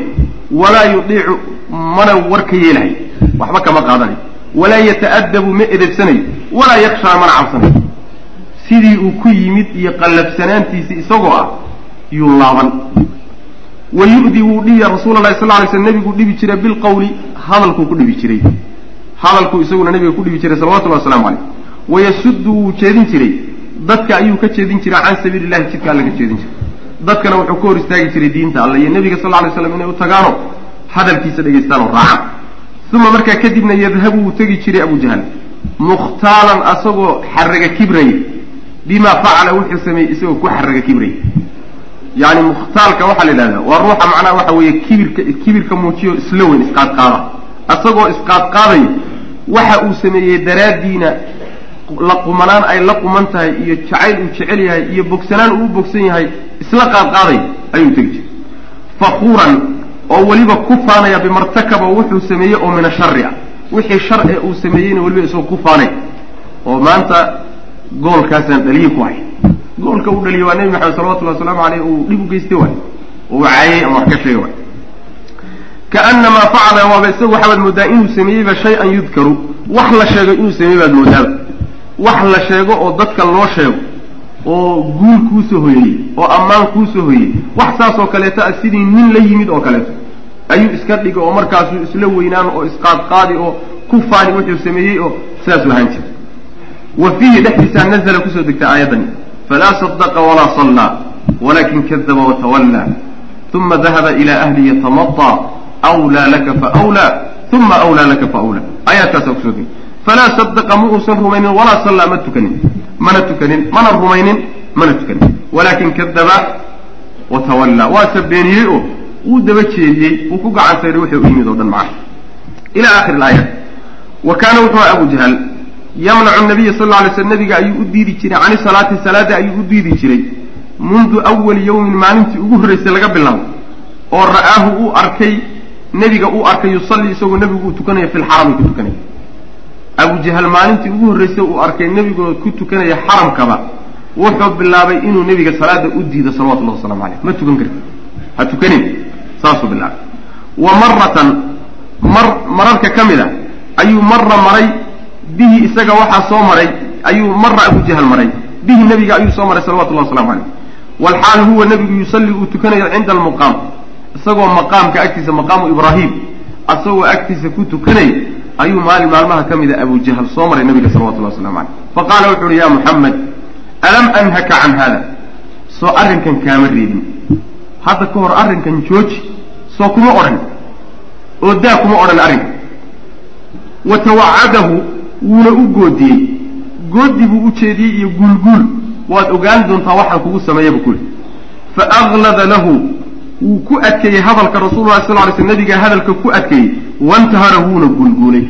walaa yudiicu mana war ka yeelahay waxba kama qaadanayo walaa yata'adabu ma edebsanayo walaa yakshaa mana cabsanayo sidii uu ku yimid iyo qallafsanaantiisi isagoo ah yuu laaban wa yu'di wuu dhibi rasuula lahi sal lay sl nebiguu dhibi jiray bilqawli hadalkuu ku dhibi jiray hadalkuu isaguna nabiga ku dhibi jiray salawatullahi waslamu caleyh wayasuddu wuu jeedin jiray dadka ayuu ka jeedin jiray can sabiili llahi jidka alla ka jeedin jiray. Dadkana wuxuu ka hor istaagi jiray diinta alle iyo nebiga sal lay slam inay u tagaano hadalkiisa dhegaystaan oo raacan uma markaa kadibna yadhabu wuu tegi jiray abu jahal mukhtaalan asagoo xaraga kibraya bima facala wuxuu sameeyey isagoo ku xaraga kibraya yani mukhtaalka waxaa la yidhahdaa waa ruuxa macnaha waxa weeye kibirka kibirka muujiyo isla weyn isqaadqaada asagoo isqaadqaadaya waxa uu sameeyey daraaddiina la qumanaan ay la quman tahay iyo jacayl uu jecel yahay iyo bogsanaan uu bogsan yahay isla qaadqaaday ayuu tegi jiray. Fakuuran oo weliba ku faanaya bimartakaba wuxuu sameeyey oo mina shari ah. Wixii shar ee uu sameeyeyna weliba isagoo ku faanay oo maanta goolkaasaan dhaliyi ku hay goolka uu dhaliyay waa nebi maxamed salawatullahi wasalaamu aleyh uu dhib u geystay waay. Oo caayay ama wax ka sheegay waay. Kaanamaa facala waaba isagu waxaad moodaa inuu sameeyeyba shay-an yudkaru. Wax la sheego inuu sameeyey baad moodaaba wax la sheego oo dadka loo sheego oo guul kuusoo hoyeyey oo ammaan kuusoo hoyeyey wax saas oo kaleeto ah sidii nin la yimid oo kaleeto. Ayuu iska dhigay oo markaasuu isla weynaan oo isqaadqaadi oo ku faani wuxuu sameeyey oo saasuu ahaan jiray wa fiihi dhexdiisaa nazla ku soo degtay aayaddani falaa sadaqa walaa sallaa walakin kadaba watawallaa uma dahaba ila ahli yatamaطaa wlaa laka faawlaa uma awlaa laka faawlaa aayaadkaasaa ku soo degtay falaa sadaqa ma uusan rumaynin walaa sallaa ma tukanin mana tukanin mana rumaynin mana tukanin walakin kadaba watawallaa waase beeniyey oo wuu daba jeediyey wuu ku gacan sayray wuxuu u yimid oo dhan macna ila akhiri alaaya wa kaana wuxuu abu jahl yamnacu nabiya sal lla alay sl nabiga ayuu u diidi jiray cani salaati salaada ayuu u diidi jiray mundu awali yawmin maalintii ugu horreysay laga bilaabo oo ra'aahu uu arkay nebiga uu arkay yusallii isagoo nebigu uu tukanayo fi lxarami ku tukanaya abu jahal maalintii ugu horreysay uu arkay nebigoo ku tukanaya xaramkaba wuxuu bilaabay inuu nebiga salaada u diido salawatullahi waslamu caleyh ma tukan karti ha tukanin? Saasuu bilaabay. Wa maratan mar mararka ka mid a ayuu marra maray bihi isaga waxaa soo maray ayuu marra abu jahal maray bihi nebiga ayuu soo maray salawatullahi waslamu caleyh walxaal huwa nebigu yusallii uu tukanayo cinda almuqaam isagoo maqaamka agtiisa maqaamu ibraahim isagoo agtiisa ku tukanay ayuu maalin maalmaha ka mida abu jahal soo maray nabiga salawatullahi waslamu caleyh faqaala wuxu uhi ya muxamed alam anhaka can hada soo arrinkan kaama reebin. Hadda ka hor arrinkan jooji soo kuma odhan oo daa kuma odhan arrinka wa tawacadahu wuuna u goodiyey. Goodi buu u jeediyey iyo guulguul. Waad ogaan doontaa waxaan kugu sameeyaba kuli fa aglada lahu wuu ku adkeeyey hadalka rasuulullahi sal ly sl nabiga hadalka ku adkeeyey wantahara wuuna guulguulay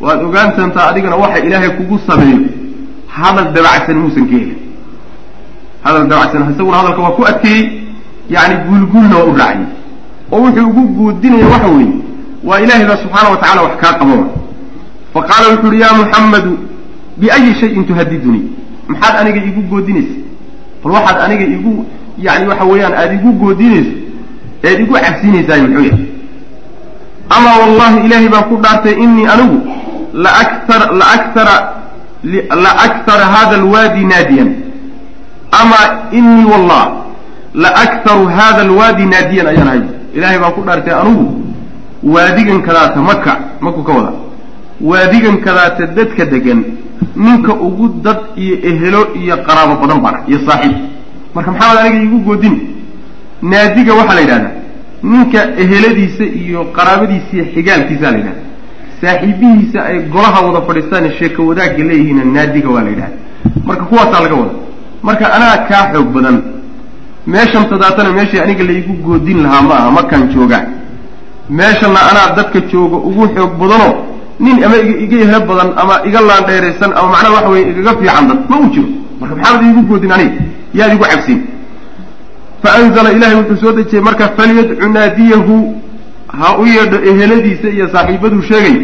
waad ogaan doontaa adigana waxa ilaahay kugu sameeyo hadal dabacsan muusan ka helin. Hadal dabacsan isaguna hadalka waa ku adkeeyey yani guulguulna waa u raaciyey. Oo wuxuu ugu guudinaya waxa weeye waa ilaahay baa subxaana wa tacala wax kaa qababa fa qaala wuxu uhi ya muxammadu biayi shayin tuhadidunii maxaad aniga igu goodinaysa? Bal waxaad aniga igu yani waxa weeyaan aada igu goodinayso eed igu cabsiinaysaay muxuu yahay. Ama wallahi ilaahay baan ku dhaartay inii anigu laaktar laaktara laaktara hada alwaadi naadiyan. Ama inii wallah laaktaru hada alwaadi naadiyan ayaan ahay. Ilaahay baan ku dhaartay anigu waadigan kadaata maka maku ka wada. Waadigan kadaata dadka degan ninka ugu dad iyo ehelo iyo qaraabo badan baan iyo saaxiib. Marka maxamed aniga iigu goodin naadiga waxaa la yidhahdaa ninka eheladiisa iyo qaraabadiisa iyo xigaalkiisa la yidhahda. Saaxiibihiisa ay golaha wada fadhiistaan sheeko wadaagga leeyihiinna naadiga waa la yidhahda. Marka kuwaasaa laga wada. Marka anaa kaa xoog badan meeshan tadaatana meeshii aniga laigu goodin lahaa ma aha markaan joogaa meeshanna anaa dadka jooga ugu xoog badanoo nin ama iga ehlo badan ama iga laandheeraysan ama macnaha waxa weye igaga fiican dad ma uu jiro. Marka maxaad iigu goodin aniga? Yaad igu cabsin faanzala ilahay wuxuu soo dejiyey marka falyadcu naadiyahu ha u yeedho eheladiisa iyo saaxiibaduu sheegay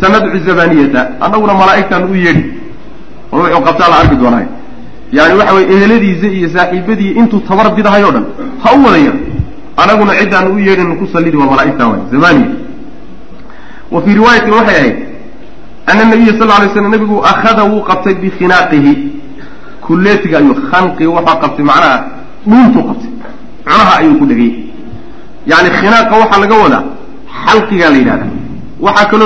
sanadcu zabaniyata annaguna malaa'igtaan u yeedhi war wuxuu qabtaa la arki doonaa yani waxa weye eheladiisa iyo saaxiibadii intuu tabar bidahay o dhan ha u wadaya anaguna ciddaan u yeedhin ku sallidi waa malaa'igta waay zamaniya wa fii riwaayatin waxay ahayd ana nabiya sal lay slam nabigu akhada wuu qabtay bikhinaaqihi kulleetiga ayuu khanqi waxaa qabtay macnaha dhuuntuu qabtay. Cunaha ayuu ku dhegay. Yani khinaaqa waxaa laga wadaa xalqigaa la yidhahda waxaa kaloo